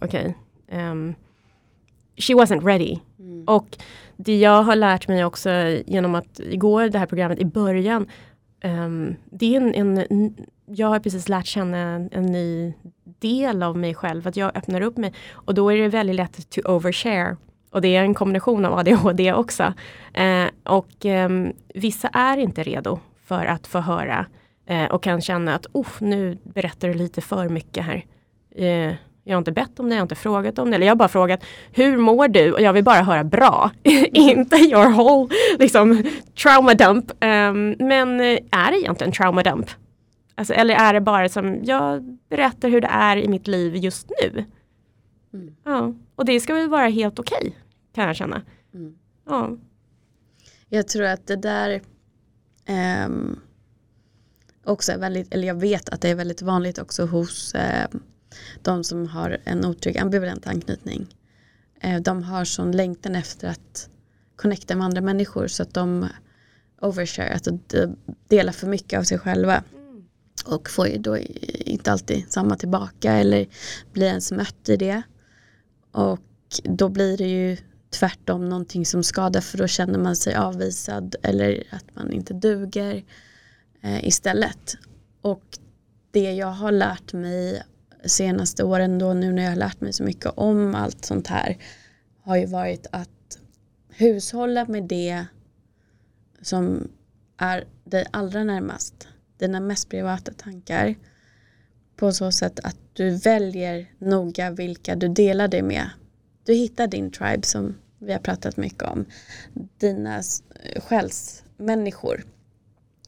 okej. Okay. Um, she wasn't ready. Mm. Och det jag har lärt mig också genom att igår det här programmet i början. Um, det är en, en, jag har precis lärt känna en, en, ny del av mig själv. Att jag öppnar upp mig. Och då är det väldigt lätt to overshare. Och det är en kombination av ADHD också. Uh, och um, vissa är inte redo för att få höra Eh, och kan känna att oh, nu berättar du lite för mycket här. Eh, jag har inte bett om det, jag har inte frågat om det. Eller jag har bara frågat hur mår du? Och jag vill bara höra bra. inte your whole liksom, trauma dump. Um, men eh, är det egentligen trauma dump? Alltså, eller är det bara som jag berättar hur det är i mitt liv just nu? Mm. Ja, och det ska väl vara helt okej okay, kan jag känna. Mm. Ja. Jag tror att det där um, också är väldigt, eller jag vet att det är väldigt vanligt också hos uh, de som har en otrygg ambivalent anknytning. Uh, de har sån längtan efter att connecta med andra människor så att de overshare, att de delar för mycket av sig själva. Mm. Och får ju då inte alltid samma tillbaka eller blir ens mött i det. Och då blir det ju tvärtom någonting som skadar för då känner man sig avvisad eller att man inte duger eh, istället. Och det jag har lärt mig senaste åren då nu när jag har lärt mig så mycket om allt sånt här har ju varit att hushålla med det som är dig allra närmast, dina mest privata tankar på så sätt att du väljer noga vilka du delar det med. Du hittar din tribe som vi har pratat mycket om. Dina eh, själsmänniskor.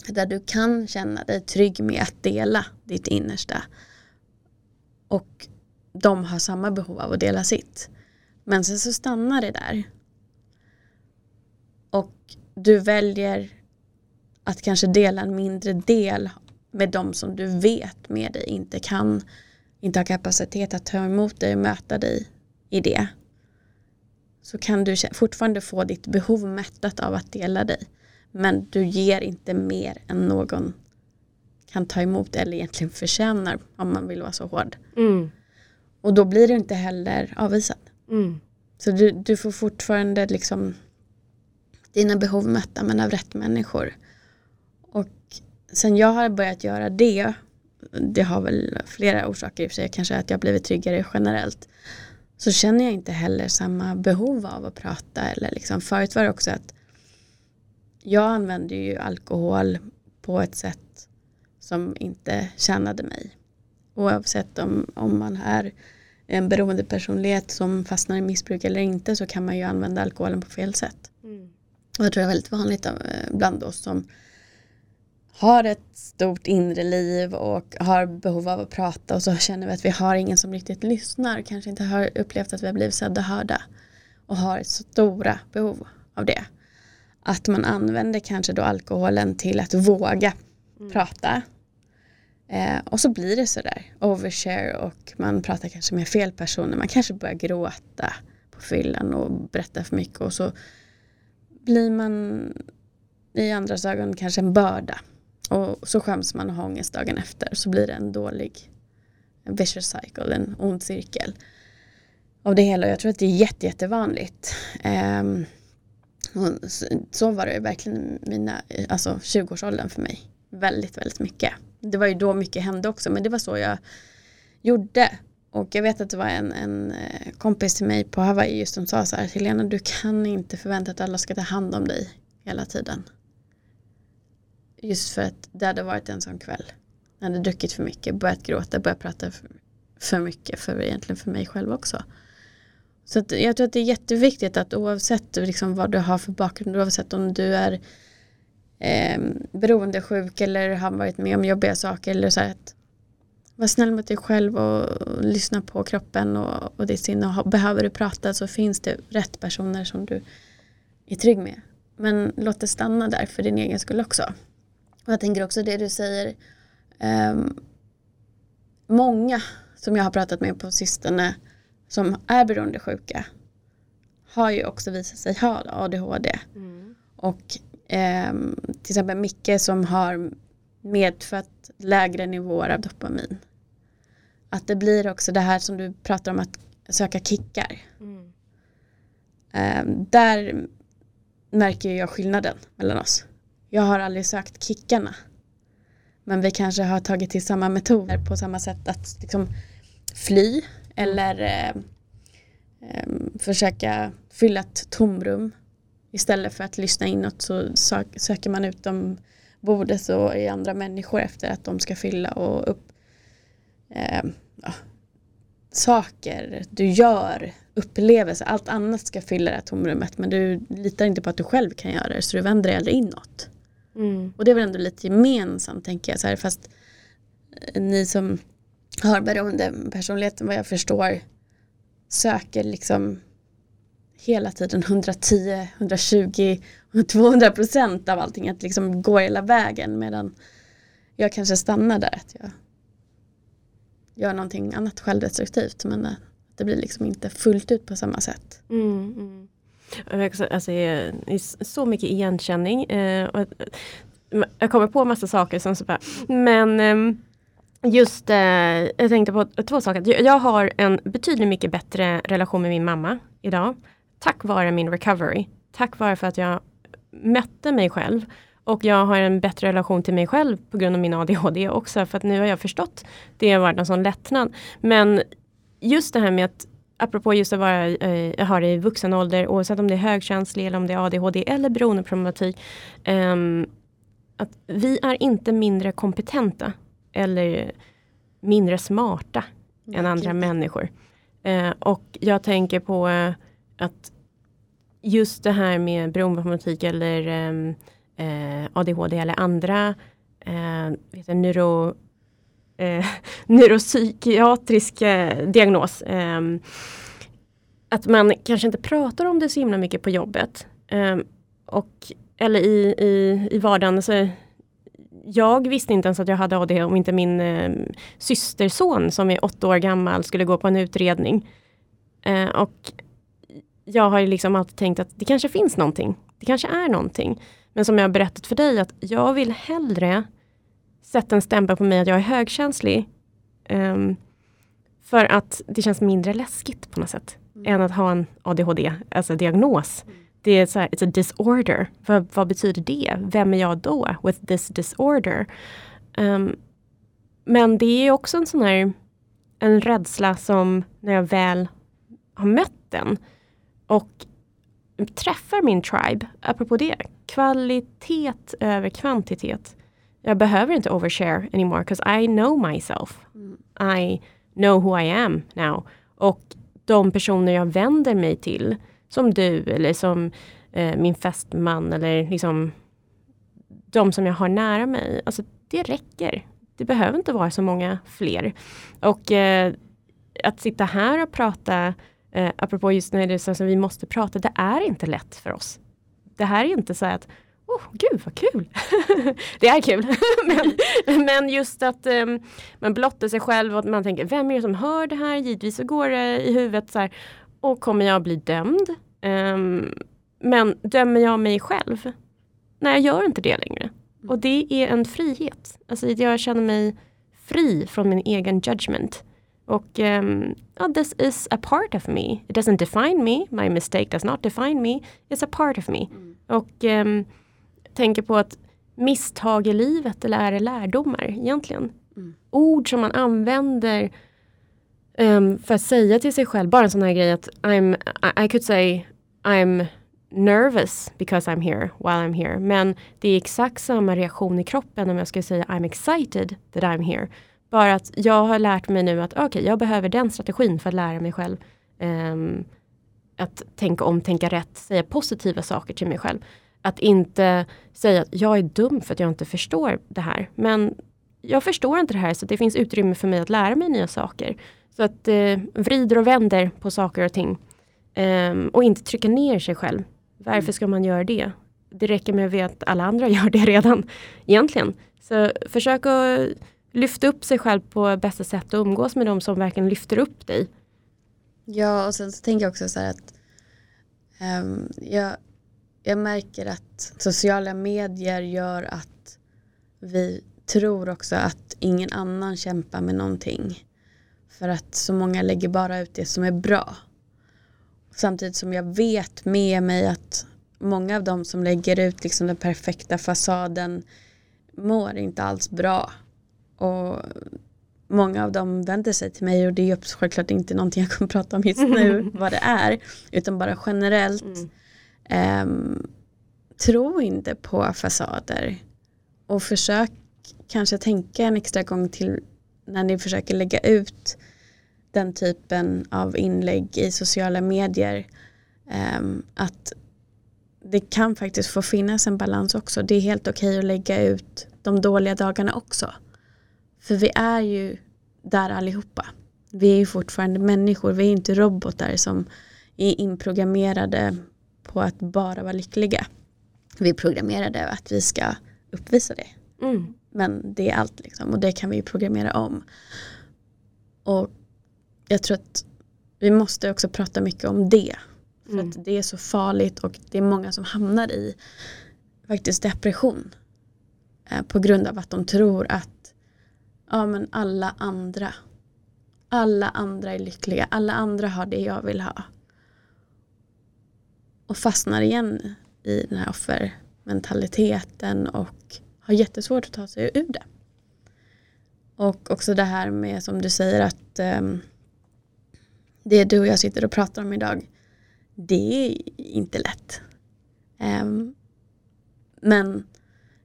Där du kan känna dig trygg med att dela ditt innersta. Och de har samma behov av att dela sitt. Men sen så stannar det där. Och du väljer att kanske dela en mindre del med de som du vet med dig inte kan, inte har kapacitet att ta emot dig och möta dig i det. Så kan du fortfarande få ditt behov mättat av att dela dig. Men du ger inte mer än någon kan ta emot eller egentligen förtjänar om man vill vara så hård. Mm. Och då blir du inte heller avvisad. Mm. Så du, du får fortfarande liksom dina behov mötta men av rätt människor. Och sen jag har börjat göra det, det har väl flera orsaker i och för sig, kanske att jag blivit tryggare generellt, så känner jag inte heller samma behov av att prata. Eller liksom, förut var det också att jag använde ju alkohol på ett sätt som inte tjänade mig. Oavsett om, om man är en beroendepersonlighet som fastnar i missbruk eller inte så kan man ju använda alkoholen på fel sätt. Mm. Och jag tror det är väldigt vanligt bland oss som har ett stort inre liv och har behov av att prata och så känner vi att vi har ingen som riktigt lyssnar, kanske inte har upplevt att vi har blivit sedda och hörda och har ett stora behov av det. Att man använder kanske då alkoholen till att våga mm. prata. Eh, och så blir det sådär overshare och man pratar kanske med fel personer. Man kanske börjar gråta på fyllan och berättar för mycket och så blir man i andras ögon kanske en börda. Och så skäms man och har ångest dagen efter. Så blir det en dålig en vicious cycle, en ond cirkel. Av det hela. Jag tror att det är jätte, jättevanligt. Um, så, var det verkligen mina, alltså 20-årsåldern för mig. Väldigt, väldigt mycket. Det var ju då mycket hände också men det var så jag gjorde. Och jag vet att det var en, en eh, kompis till mig på Hawaii just som sa så här Helena du kan inte förvänta att alla ska ta hand om dig hela tiden. Just för att det hade varit en sån kväll. Jag hade druckit för mycket, börjat gråta, börjat prata för, för mycket, för egentligen för mig själv också. Så att jag tror att det är jätteviktigt att oavsett liksom vad du har för bakgrund, oavsett om du är eh, beroendesjuk eller har varit med om jobbiga saker eller så här att var snäll mot dig själv och, och lyssna på kroppen och, och ditt sinne. Och behöver du prata så finns det rätt personer som du är trygg med. Men låt det stanna där för din egen skull också. Och jag tänker också det du säger. Um, många som jag har pratat med på sistone som är beroendesjuka har ju också visat sig ha ADHD. Mm. Och um, till exempel Micke som har medfött lägre nivåer av dopamin. Att det blir också det här som du pratar om att söka kickar. Mm. Um, där märker jag skillnaden mellan oss. Jag har aldrig sökt kickarna. Men vi kanske har tagit till samma metoder på samma sätt att liksom fly eller eh, eh, försöka fylla ett tomrum. Istället för att lyssna inåt så söker man ut de bordet och i andra människor efter att de ska fylla och upp eh, ja, saker du gör, upplevelser, allt annat ska fylla det här tomrummet men du litar inte på att du själv kan göra det så du vänder dig aldrig inåt. Mm. Och det är väl ändå lite gemensamt tänker jag, så här, fast eh, ni som har beroende personligheten vad jag förstår söker liksom hela tiden 110, 120, 200 procent av allting. Att liksom gå hela vägen medan jag kanske stannar där. Att jag gör någonting annat självdestruktivt men det blir liksom inte fullt ut på samma sätt. Mm, mm. Alltså, är så mycket igenkänning. Eh, och eh, jag kommer på massa saker som så bara, men ehm, just eh, jag tänkte på två saker. Jag har en betydligt mycket bättre relation med min mamma idag. Tack vare min recovery. Tack vare för att jag mötte mig själv. Och jag har en bättre relation till mig själv på grund av min ADHD också. För att nu har jag förstått. Det har varit en sån lättnad. Men just det här med att apropå just att vara, eh, ha det i vuxen ålder oavsett om det är högkänslig eller om det är ADHD eller beroendeproblematik. Eh, att vi är inte mindre kompetenta eller mindre smarta mm, än andra människor. Eh, och jag tänker på eh, att just det här med beroendeproblematik eller ehm, eh, ADHD eller andra eh, vet jag, neuro, eh, neuropsykiatrisk eh, diagnos. Eh, att man kanske inte pratar om det så himla mycket på jobbet. Eh, och, eller i, i, i vardagen. Så jag visste inte ens att jag hade ADHD om inte min eh, systerson som är åtta år gammal skulle gå på en utredning. Eh, och jag har liksom alltid tänkt att det kanske finns någonting. Det kanske är någonting. Men som jag har berättat för dig att jag vill hellre sätta en stämpel på mig att jag är högkänslig. Um, för att det känns mindre läskigt på något sätt. Mm. Än att ha en ADHD, alltså diagnos. Mm. Det är så här, it's a disorder. Vad, vad, betyder det? Vem är jag då with this disorder? Um, men det är också en sån här en rädsla som när jag väl har mött den och träffar min tribe, apropå det, kvalitet över kvantitet. Jag behöver inte overshare anymore because I know myself. Mm. I know who I am now. Och de personer jag vänder mig till, som du eller som eh, min fästman eller liksom de som jag har nära mig. Alltså det räcker. Det behöver inte vara så många fler. Och eh, att sitta här och prata Eh, apropå just när det är så att vi måste prata, det är inte lätt för oss. Det här är inte så att Oh, gud vad kul! det är kul. men, men just att um, man blottar sig själv och man tänker, vem är det som hör det här? Givetvis så går det i huvudet så här, och kommer jag bli dömd? Um, men dömer jag mig själv? Nej, jag gör inte det längre. Mm. Och det är en frihet. Alltså jag känner mig fri från min egen judgment. Och um, oh, this is a part of me. It doesn't define me. My mistake does not define me. It's a part of me. Mm. Och um, tänker på att misstag i livet eller är det lärdomar egentligen? Mm. Ord som man använder um, för att säga till sig själv, bara en sån här grej att I'm, I, could say I'm nervous because I'm here while I'm here. Men det är exakt samma reaktion i kroppen om jag ska säga I'm excited that I'm here. Bara att jag har lärt mig nu att okej, okay, jag behöver den strategin för att lära mig själv um, att tänka om, tänka rätt, säga positiva saker till mig själv. Att inte säga att jag är dum för att jag inte förstår det här. Men jag förstår inte det här så det finns utrymme för mig att lära mig nya saker. Så att eh, vrider och vänder på saker och ting. Um, och inte trycka ner sig själv. Varför ska man göra det? Det räcker med att alla andra gör det redan egentligen. Så försök att lyfta upp sig själv på bästa sätt och umgås med de som verkligen lyfter upp dig. Ja, och sen så tänker jag också så här att um, jag, jag märker att sociala medier gör att vi tror också att ingen annan kämpar med någonting. För att så många lägger bara ut det som är bra. Samtidigt som jag vet med mig att många av dem som lägger ut liksom den perfekta fasaden mår inte alls bra. Och många av dem vänder sig till mig och det är självklart inte någonting jag kommer prata om just nu vad det är. Utan bara generellt. Mm. Um, tro inte på fasader. och försök kanske tänka en extra gång till när ni försöker lägga ut den typen av inlägg i sociala medier. Um, att det kan faktiskt få finnas en balans också. Det är helt okej okay att lägga ut de dåliga dagarna också. För vi är ju där allihopa. Vi är ju fortfarande människor, vi är inte robotar som är inprogrammerade på att bara vara lyckliga. Vi är programmerade att vi ska uppvisa det. Mm. Men det är allt liksom och det kan vi programmera om. Och jag tror att vi måste också prata mycket om det. För mm. att det är så farligt och det är många som hamnar i faktiskt depression. Eh, på grund av att de tror att ja, men alla andra alla andra är lyckliga, alla andra har det jag vill ha. Och fastnar igen i den här offermentaliteten och har jättesvårt att ta sig ur det. Och också det här med som du säger att um, det du och jag sitter och pratar om idag, det är inte lätt. Um, men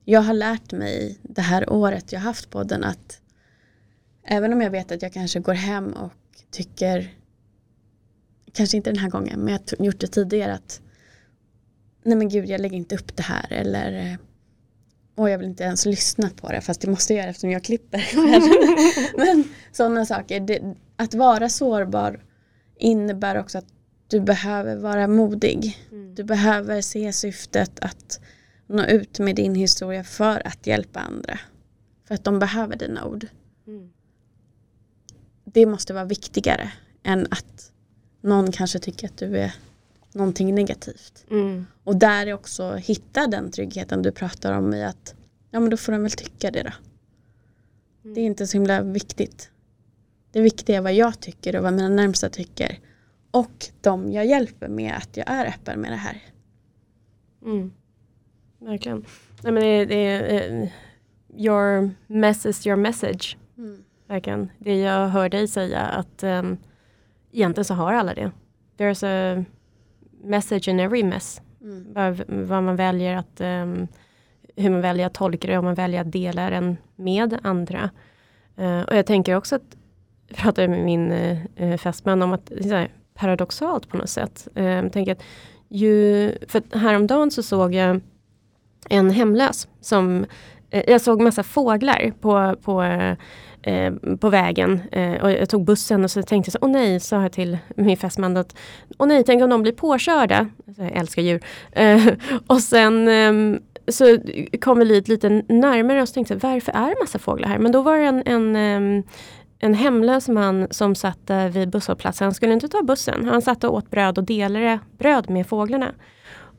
jag har lärt mig det här året jag haft podden att även om jag vet att jag kanske går hem och tycker, kanske inte den här gången, men jag har gjort det tidigare att nej men gud jag lägger inte upp det här eller och jag vill inte ens lyssna på det fast det måste jag göra eftersom jag klipper. men sådana saker, det, att vara sårbar innebär också att du behöver vara modig. Mm. Du behöver se syftet att nå ut med din historia för att hjälpa andra. För att de behöver dina ord. Mm. Det måste vara viktigare än att någon kanske tycker att du är någonting negativt. Mm. Och där är också hitta den tryggheten du pratar om i att ja men då får de väl tycka det då. Mm. Det är inte så himla viktigt. Det viktiga är vad jag tycker och vad mina närmsta tycker. Och de jag hjälper med att jag är öppen med det här. Mm. Verkligen. Nej, men det, det, uh, your mess is your message. Mm. Verkligen. Det jag hör dig säga att um, egentligen så har alla det. There's a message in every mess. Mm. Vad, vad, man väljer att um, hur man väljer att tolka det, om man väljer att dela den med andra. Uh, och jag tänker också att, jag pratade med min uh, fästman om att det är paradoxalt på något sätt. Jag tänker att ju, för häromdagen så såg jag en hemlös som, uh, jag såg massa fåglar på, på Eh, på vägen. Eh, och jag tog bussen och så tänkte jag, så, åh nej, sa jag till min fästman att, åh nej, tänk om de blir påkörda. Alltså, jag älskar djur. Eh, och sen ehm, så kom vi lite, lite närmare och så tänkte jag, varför är det massa fåglar här? Men då var det en, en ehm, en hemlös man som satt eh, vid busshållplatsen. Han skulle inte ta bussen. Han satt och åt bröd och delade bröd med fåglarna.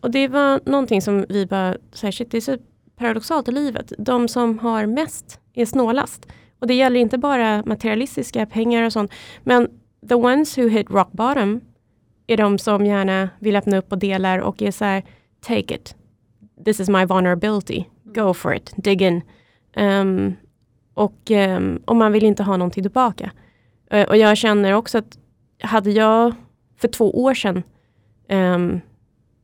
Och det var någonting som vi bara, så här, shit, det är så paradoxalt i livet. De som har mest är snålast. Och det gäller inte bara materialistiska pengar och sånt. Men the ones who hit rock bottom är de som gärna vill öppna upp och delar och är så här, take it. This is my vulnerability. Go for it. Dig in. Um, och um, om man vill inte ha någonting tillbaka. Uh, och jag känner också att hade jag för två år sedan um,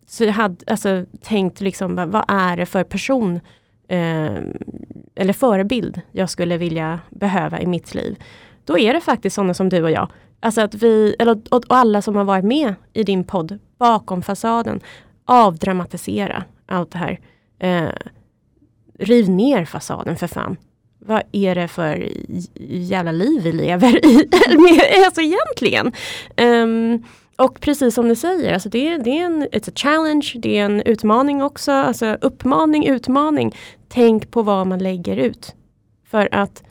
så jag hade alltså, tänkt liksom, vad är det för person eh, eller förebild jag skulle vilja behöva i mitt liv. Då är det faktiskt sådana som du och jag. Alltså att vi, eller, och, och alla som har varit med i din podd, bakom fasaden, avdramatisera allt det här. Eh, riv ner fasaden för fan. Vad är det för jävla liv vi lever i? alltså egentligen. Um, och precis som du säger, alltså det, det är en it's a challenge, det är en utmaning också. Alltså uppmaning, utmaning. Tänk på vad man lägger ut. För att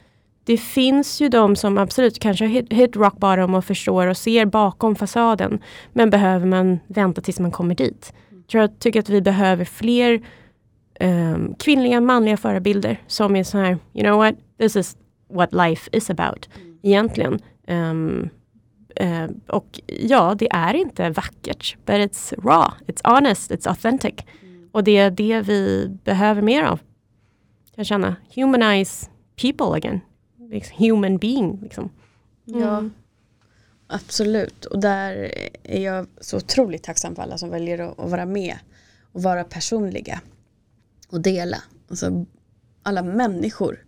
det finns ju de som absolut kanske har hit, hit rock bottom och förstår och ser bakom fasaden. Men behöver man vänta tills man kommer dit. Jag tycker att vi behöver fler um, kvinnliga, manliga förebilder som är så här, you know what, this is what life is about. Egentligen. Um, uh, och ja, det är inte vackert, but it's raw, it's honest, it's authentic. Mm. Och det är det vi behöver mer av. Jag känner, humanize people again. Liksom, human being. Liksom. Mm. Ja, absolut. Och där är jag så otroligt tacksam för alla som väljer att, att vara med och vara personliga och dela. Alltså, alla människor.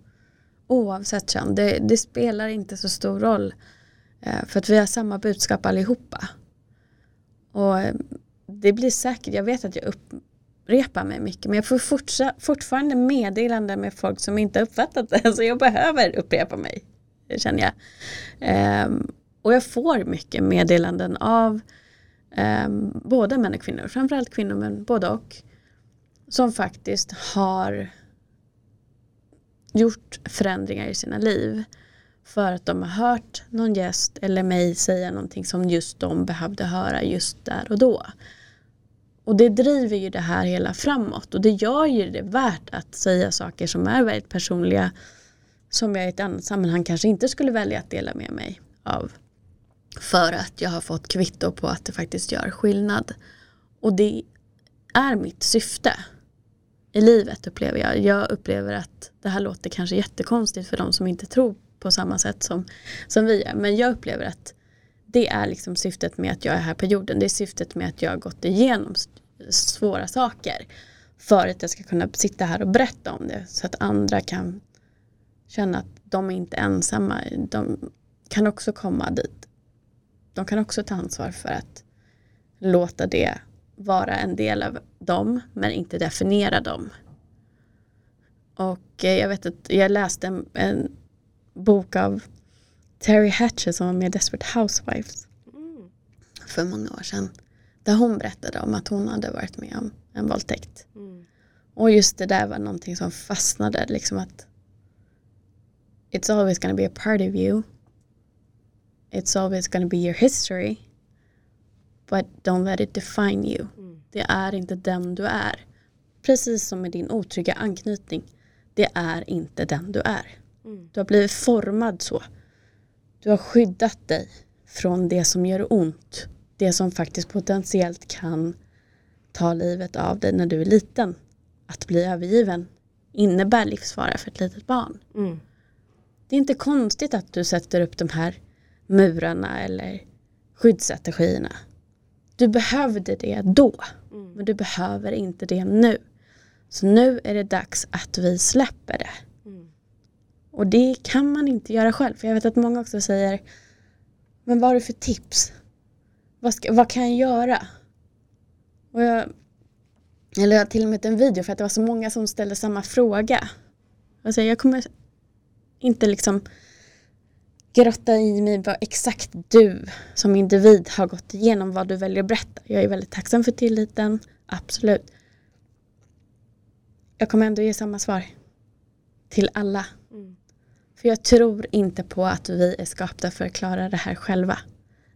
Oavsett kön. Det, det spelar inte så stor roll. Eh, för att vi har samma budskap allihopa. Och eh, det blir säkert, jag vet att jag upprepar mig mycket men jag får fortfarande meddelanden med folk som inte uppfattat det. Så jag behöver upprepa mig, Det känner jag. Ehm, och jag får mycket meddelanden av ehm, både män och kvinnor, framförallt kvinnor men både och. Som faktiskt har gjort förändringar i sina liv för att de har hört någon gäst eller mig säga någonting som just de behövde höra just där och då. Och det driver ju det här hela framåt och det gör ju det värt att säga saker som är väldigt personliga som jag i ett annat sammanhang kanske inte skulle välja att dela med mig av. För att jag har fått kvitto på att det faktiskt gör skillnad. Och det är mitt syfte i livet upplever jag. Jag upplever att det här låter kanske jättekonstigt för de som inte tror på samma sätt som, som vi är. Men jag upplever att det är liksom syftet med att jag är här på jorden. Det är syftet med att jag har gått igenom svåra saker. För att jag ska kunna sitta här och berätta om det. Så att andra kan känna att de är inte ensamma. De kan också komma dit. De kan också ta ansvar för att låta det vara en del av dem men inte definiera dem. Och eh, jag vet att jag läste en, en bok av Terry Hatcher som var med i Desperate Housewives mm. för många år sedan. Där hon berättade om att hon hade varit med om en våldtäkt. Mm. Och just det där var någonting som fastnade. Liksom att It's always gonna be a part of you. It's always gonna be your history. But don't let it define you. Mm. Det är inte den du är. Precis som med din otrygga anknytning. Det är inte den du är. Mm. Du har blivit formad så. Du har skyddat dig från det som gör ont. Det som faktiskt potentiellt kan ta livet av dig när du är liten. Att bli övergiven innebär livsfara för ett litet barn. Mm. Det är inte konstigt att du sätter upp de här murarna eller skyddsstrategierna. Du behövde det då, mm. men du behöver inte det nu. Så nu är det dags att vi släpper det. Och det kan man inte göra själv. För jag vet att många också säger Men vad har du för tips? Vad, ska, vad kan jag göra? Och jag, eller jag har till och med en video för att det var så många som ställde samma fråga. Alltså jag kommer inte liksom grotta i mig vad exakt du som individ har gått igenom, vad du väljer att berätta. Jag är väldigt tacksam för tilliten, absolut. Jag kommer ändå ge samma svar till alla. För jag tror inte på att vi är skapta för att klara det här själva.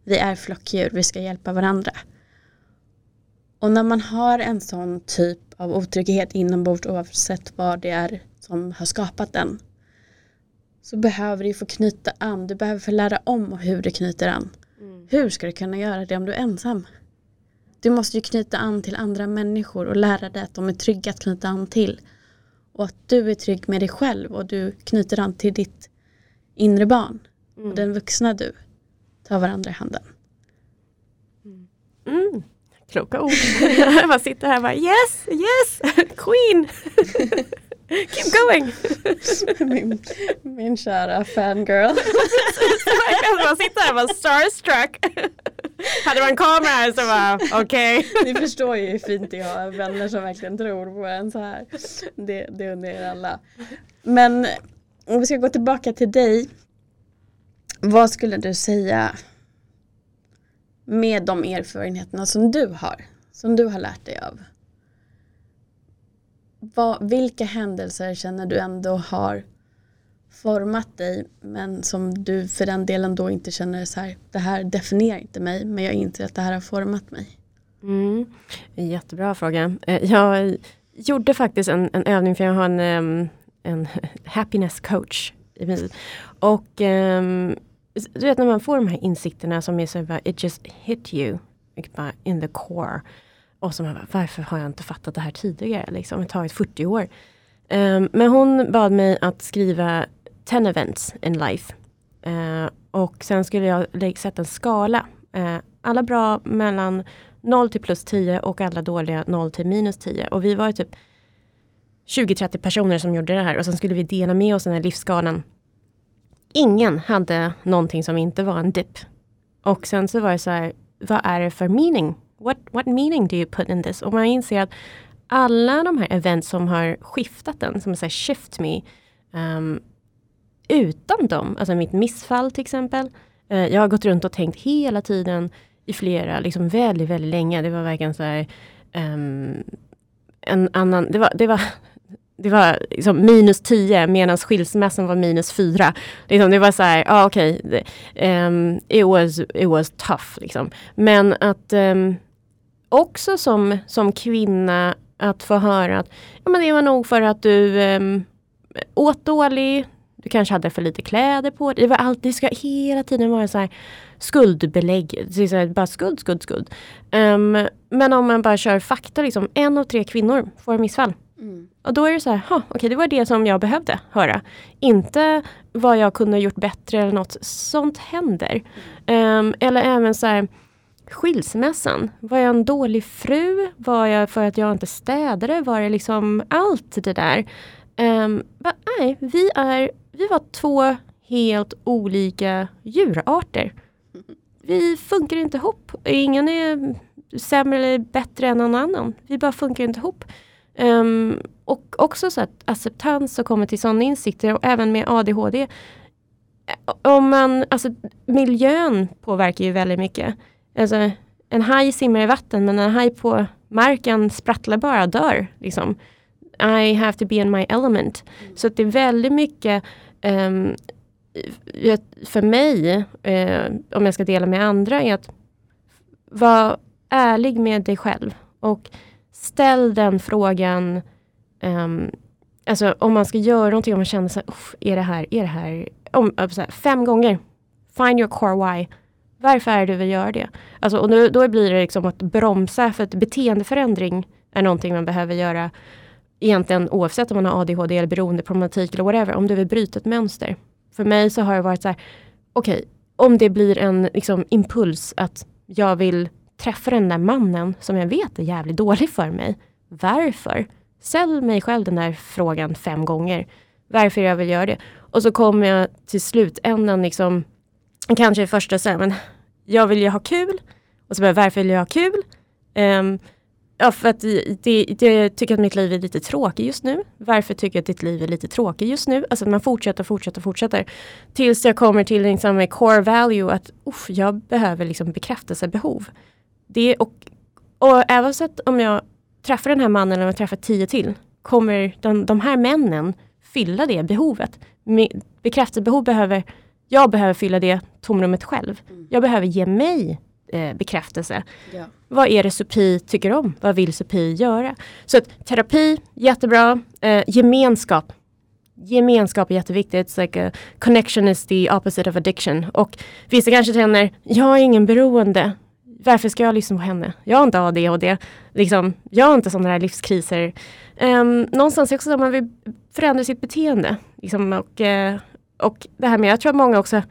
Vi är flockdjur, vi ska hjälpa varandra. Och när man har en sån typ av otrygghet inombords oavsett vad det är som har skapat den så behöver du få knyta an, du behöver få lära om hur du knyter an. Mm. Hur ska du kunna göra det om du är ensam? Du måste ju knyta an till andra människor och lära dig att de är trygga att knyta an till. Och att du är trygg med dig själv och du knyter an till ditt inre barn. Mm. Och den vuxna du tar varandra i handen. Mm. mm. Kloka ord. jag bara sitter här och bara yes, yes, queen. Keep going! min, min kära fangirl. man sitter här och bara starstruck. Hade man en kamera här så bara okej. Okay. Ni förstår ju hur fint det är att ha vänner som verkligen tror på en så här. Det, det undrar er alla. Men om vi ska gå tillbaka till dig. Vad skulle du säga med de erfarenheterna som du har? Som du har lärt dig av? Vad, vilka händelser känner du ändå har format dig men som du för den delen då inte känner så här, det här definierar inte mig men jag inser att det här har format mig? Mm. Jättebra fråga. Eh, jag gjorde faktiskt en, en övning för jag har en, en happiness coach. Och um, du vet när man får de här insikterna som är så bara, it just hit you in the core. Och så man bara, varför har jag inte fattat det här tidigare? Liksom, det har tagit 40 år. Um, men hon bad mig att skriva 10 events in life. Eh, och sen skulle jag sätta en skala. Eh, alla bra mellan 0 till plus 10 och alla dåliga 0 till minus 10. Och vi var typ 20-30 personer som gjorde det här och sen skulle vi dela med oss den här livsskalan. Ingen hade någonting som inte var en dipp. Och sen så var det så här, vad är det för meaning? What, what meaning do you put in this? Och man inser att alla de här event som har skiftat den, som säger shift me, um, utan dem, alltså mitt missfall till exempel. Eh, jag har gått runt och tänkt hela tiden i flera, liksom väldigt, väldigt länge. Det var verkligen så här, um, en annan, det var, det var det var liksom minus 10 medan skilsmässan var minus 4. Liksom, det var så här, ja ah, okej, okay, um, ehm, it, was, it was tough. Liksom. Men att um, också som, som kvinna att få höra att ja, men det var nog för att du um, åt dålig, du kanske hade för lite kläder på dig. Det, var alltid, det ska hela tiden vara så här skuldbelägg. Så bara skuld, skuld, skuld. Um, men om man bara kör fakta, liksom, en av tre kvinnor får missfall. Mm. Och då är det så här, okej okay, det var det som jag behövde höra. Inte vad jag kunde ha gjort bättre eller något. Sånt händer. Um, eller även så här, skilsmässan. Var jag en dålig fru? Var jag för att jag inte städade? Var det liksom allt det där? Ehm, um, but, nej, vi, är, vi var två helt olika djurarter. Vi funkar inte ihop. Ingen är sämre eller bättre än någon annan. Vi bara funkar inte ihop. Um, och också så att acceptans och kommer till sådana insikter och även med ADHD. Eh, om man, alltså, miljön påverkar ju väldigt mycket. Alltså, en haj simmar i vatten men en haj på marken sprattlar bara och dör. Liksom. I have to be in my element. Mm. Så det är väldigt mycket um, för mig, uh, om jag ska dela med andra, är att vara ärlig med dig själv. Och ställ den frågan um, Alltså om man ska göra någonting, om man känner sig, är det här, är det här, om, här, fem gånger. Find your core why. Varför är det du vill göra det? Alltså, och nu, då blir det liksom att bromsa, för att beteendeförändring är någonting man behöver göra egentligen oavsett om man har ADHD eller beroendeproblematik eller whatever, om du vill bryta ett mönster. För mig så har det varit så här, okej, okay, om det blir en liksom, impuls att jag vill träffa den där mannen som jag vet är jävligt dålig för mig. Varför? Sälj mig själv den där frågan fem gånger. Varför jag vill göra det. Och så kommer jag till slutändan liksom, kanske första så här, men jag vill ju ha kul. Och så bara, varför vill jag ha kul? Um, ja, för att det, det, jag tycker att mitt liv är lite tråkigt just nu. Varför tycker jag att ditt liv är lite tråkigt just nu? Alltså att man fortsätter, fortsätter, fortsätter. Tills jag kommer till liksom core value att uff, jag behöver liksom bekräftelsebehov. Det, och, och även så att om jag träffar den här mannen eller jag träffar tio till, kommer de, de här männen fylla det behovet? Bekräftelsebehov behöver, jag behöver fylla det tomrummet själv. Mm. Jag behöver ge mig eh, bekräftelse. Ja. Vad är det Supi tycker om? Vad vill Supi göra? Så att, terapi, jättebra. Eh, gemenskap. Gemenskap är jätteviktigt. Like connection is the opposite of addiction. Och vissa kanske känner, jag har ingen beroende varför ska jag lyssna på henne? Jag har inte ADHD. Liksom, jag har inte sådana här livskriser. Um, någonstans också att man vill förändra sitt beteende. Liksom, och, uh, och det här med, jag tror att många också,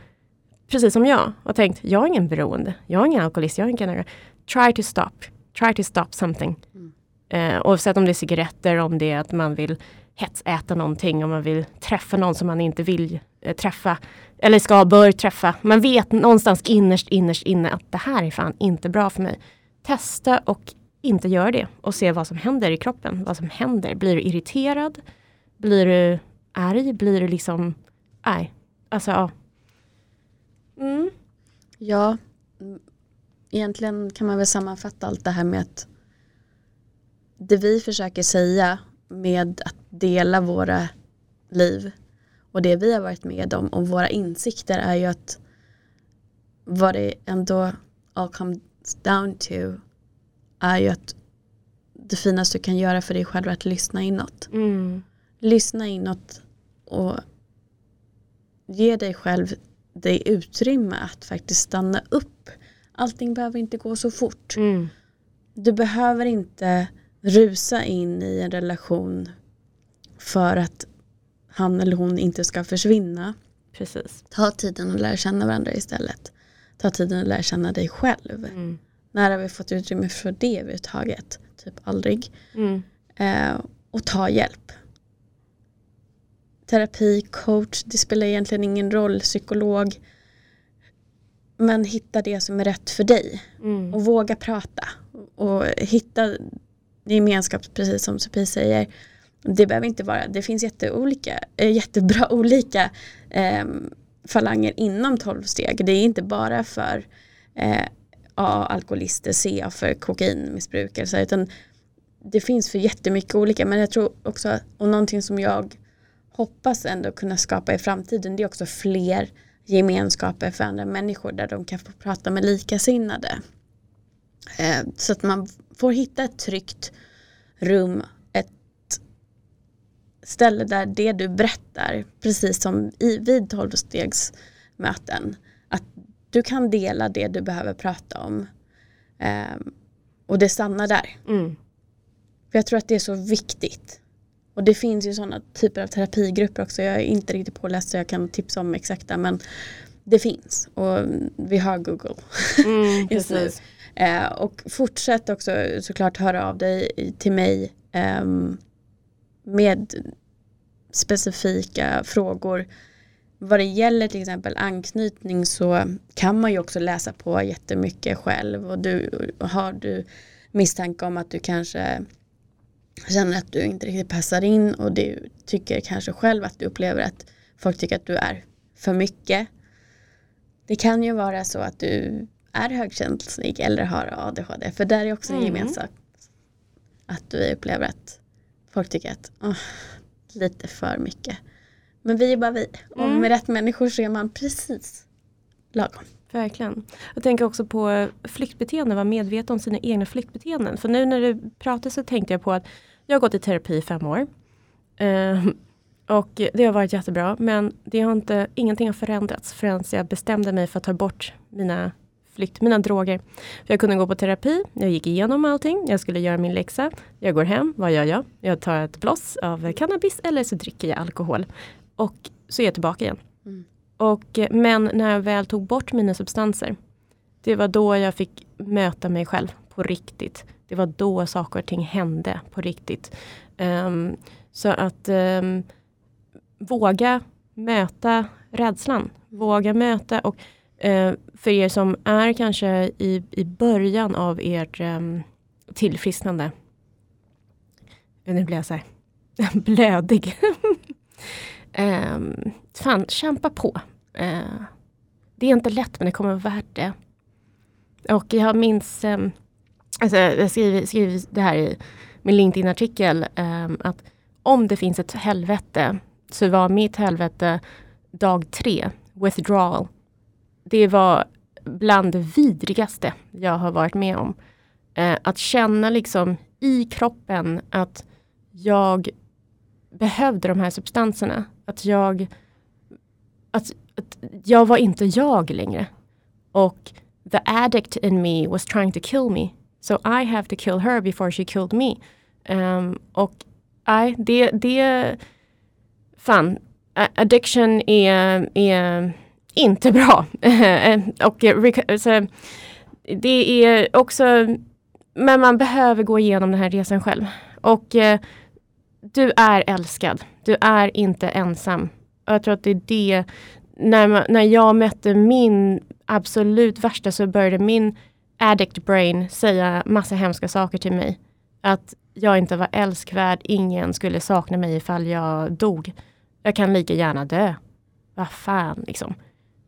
precis som jag, har tänkt, jag har ingen beroende. Jag är ingen alkoholist, jag är ingen... Try to stop. Try to stop something. Mm. Uh, oavsett om det är cigaretter, om det är att man vill hetsäta någonting, om man vill träffa någon som man inte vill uh, träffa eller ska, bör träffa. Man vet någonstans innerst, innerst inne att det här är fan inte bra för mig. Testa och inte gör det och se vad som händer i kroppen. Vad som händer. Blir du irriterad? Blir du arg? Blir du liksom, nej, alltså ja. Mm. Ja, egentligen kan man väl sammanfatta allt det här med att det vi försöker säga med att dela våra liv och det vi har varit med om och våra insikter är ju att vad det ändå all comes down to är ju att det finaste du kan göra för dig själv är att lyssna inåt. Mm. Lyssna inåt och ge dig själv det utrymme att faktiskt stanna upp. Allting behöver inte gå så fort. Mm. Du behöver inte rusa in i en relation för att han eller hon inte ska försvinna. Precis. Ta tiden att lära känna varandra istället. Ta tiden att lära känna dig själv. Mm. När har vi fått utrymme för det överhuvudtaget? Typ aldrig. Mm. Eh, och ta hjälp. Terapi, coach, det spelar egentligen ingen roll, psykolog. Men hitta det som är rätt för dig Mm. och våga prata och hitta gemenskap precis som Sofie säger. Det behöver inte vara, det finns jätteolika, eh, jättebra olika eh, falanger inom 12 steg. Det är inte bara för eh, A, alkoholister, C för kokainmissbrukare utan det finns för jättemycket olika men jag tror också, och någonting som jag hoppas ändå kunna skapa i framtiden det är också fler gemenskaper för andra människor där de kan få prata med likasinnade. Eh, så att man får hitta ett tryggt rum, ett ställe där det du berättar, precis som i, vid tolvstegsmöten, att du kan dela det du behöver prata om. Eh, och det stannar där. Mm. För jag tror att det är så viktigt. Och det finns ju sådana typer av terapigrupper också. Jag är inte riktigt påläst så jag kan tipsa om exakta men det finns och vi har Google Mm, just nu. precis. Eh, och fortsätt också såklart höra av dig till mig ehm, med specifika frågor. Vad det gäller till exempel anknytning så kan man ju också läsa på jättemycket själv och du, har du misstanke om att du kanske känner att du inte riktigt passar in och du tycker kanske själv att du upplever att folk tycker att du är för mycket. Det kan ju vara så att du är högkänslig eller har ADHD för där är också en Mm. gemensam att du upplever att folk tycker att åh, lite för mycket. Men vi är bara vi och Mm. med rätt människor så är man precis lagom. Verkligen. Jag tänker också på flyktbeteende, vara medveten om sina egna flyktbeteenden. För nu när du pratar så tänkte jag på att jag har gått i terapi i fem år. Eh, och det har varit jättebra men det har inte, ingenting har förändrats förrän jag bestämde mig för att ta bort mina flykt, mina droger. För jag kunde gå på terapi, jag gick igenom allting, jag skulle göra min läxa. Jag går hem, vad gör jag? Jag tar ett bloss av cannabis eller så dricker jag alkohol. Och så är jag tillbaka igen. Mm. Och, eh, men när jag väl tog bort mina substanser, det var då jag fick möta mig själv på riktigt. Det var då saker och ting hände på riktigt. Um, så att um, våga möta rädslan. Våga möta och uh, för er som är kanske i, i början av ert um, tillfrisknande. Nu blir jag så här blödig. Eh, fan, kämpa på. Eh, det är inte lätt men det kommer vara värt det. Och jag minns, eh, alltså jag skriver, skriver det här i min LinkedIn-artikel, eh, att om det finns ett helvete så var mitt helvete dag tre, withdrawal. Det var bland det vidrigaste jag har varit med om. Eh, att känna liksom i kroppen att jag behövde de här substanserna. Att jag, att, att jag var inte jag längre. Och the addict in me was trying to kill me. So I have to kill her before she killed me. Um, och nej, det, det, fan, addiction är, är inte bra. och så, det är också, men man behöver gå igenom den här resan själv. Och eh, du är älskad. Du är inte ensam. Och jag tror att det är det, när, man, när jag mötte min absolut värsta så började min addict brain säga massa hemska saker till mig. Att jag inte var älskvärd, ingen skulle sakna mig ifall jag dog. Jag kan lika gärna dö. Vad fan liksom.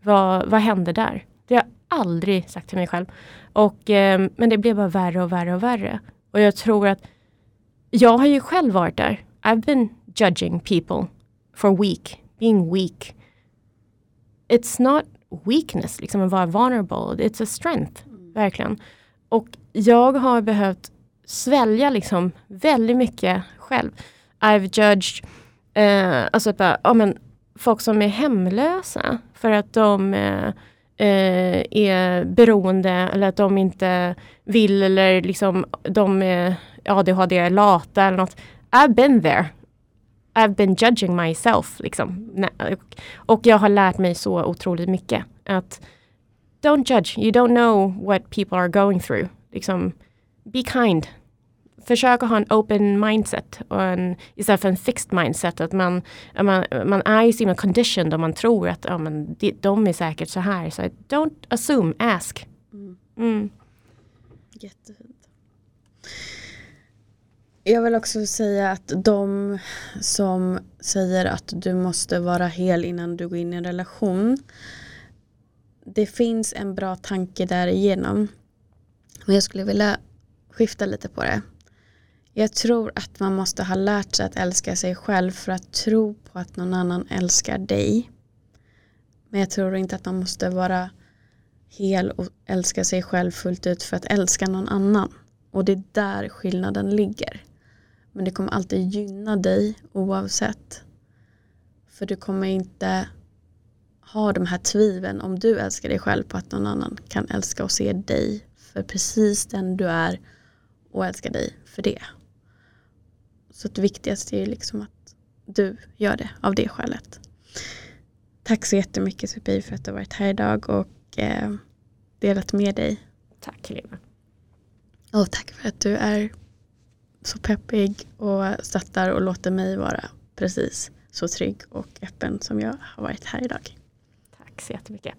Vad, vad hände där? Det har jag aldrig sagt till mig själv. Och, eh, men det blev bara värre och värre och värre. Och jag tror att jag har ju själv varit där. I've been judging people for weak, being weak. It's not weakness, liksom att vara vulnerable. It's a strength, verkligen. Och jag har behövt svälja liksom väldigt mycket själv. I've judged, eh, alltså bara, ja, men, folk som är hemlösa för att de eh, eh, är beroende eller att de inte vill eller liksom de är ADHD är lata eller något. I've been there. I've been judging myself. Liksom. Och, och jag har lärt mig så otroligt mycket. Att don't judge, you don't know what people are going through. Liksom, be kind. försök att ha en open mindset och en, istället för en fixed mindset. Att man, man, man är ju så himla conditioned om man tror att ja, men de, de är säkert så här. Så don't assume, ask. Mm. Mm. Jättefint. Jag vill också säga att de som säger att du måste vara hel innan du går in i en relation. Det finns en bra tanke därigenom. Men jag skulle vilja skifta lite på det. Jag tror att man måste ha lärt sig att älska sig själv för att tro på att någon annan älskar dig. Men jag tror inte att man måste vara hel och älska sig själv fullt ut för att älska någon annan. Och det är där skillnaden ligger. Men det kommer alltid gynna dig oavsett. För du kommer inte ha de här tviveln om du älskar dig själv på att någon annan kan älska och se dig för precis den du är och älska dig för det. Så det viktigaste är liksom att du gör det av det skälet. Tack så jättemycket Sofie för att du har varit här idag och eh, delat med dig. Tack Helena. Och tack för att du är så peppig och stöttar och låter mig vara precis så trygg och öppen som jag har varit här idag. Tack så jättemycket.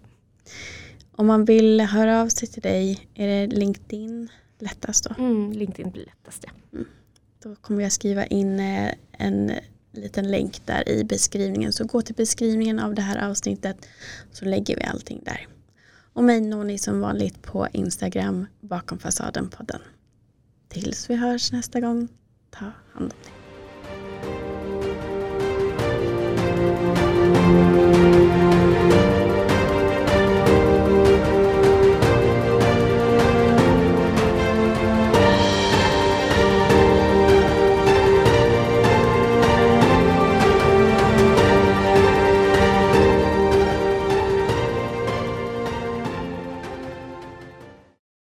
Om man vill höra av sig till dig, är det LinkedIn lättast då? Mm, LinkedIn blir lättast ja. Mm. Då kommer jag skriva in eh, en liten länk där i beskrivningen. Så gå till beskrivningen av det här avsnittet så lägger vi allting där. Och mig når ni som vanligt på Instagram bakom fasaden podden. Tills vi hörs nästa gång, ta hand om dig.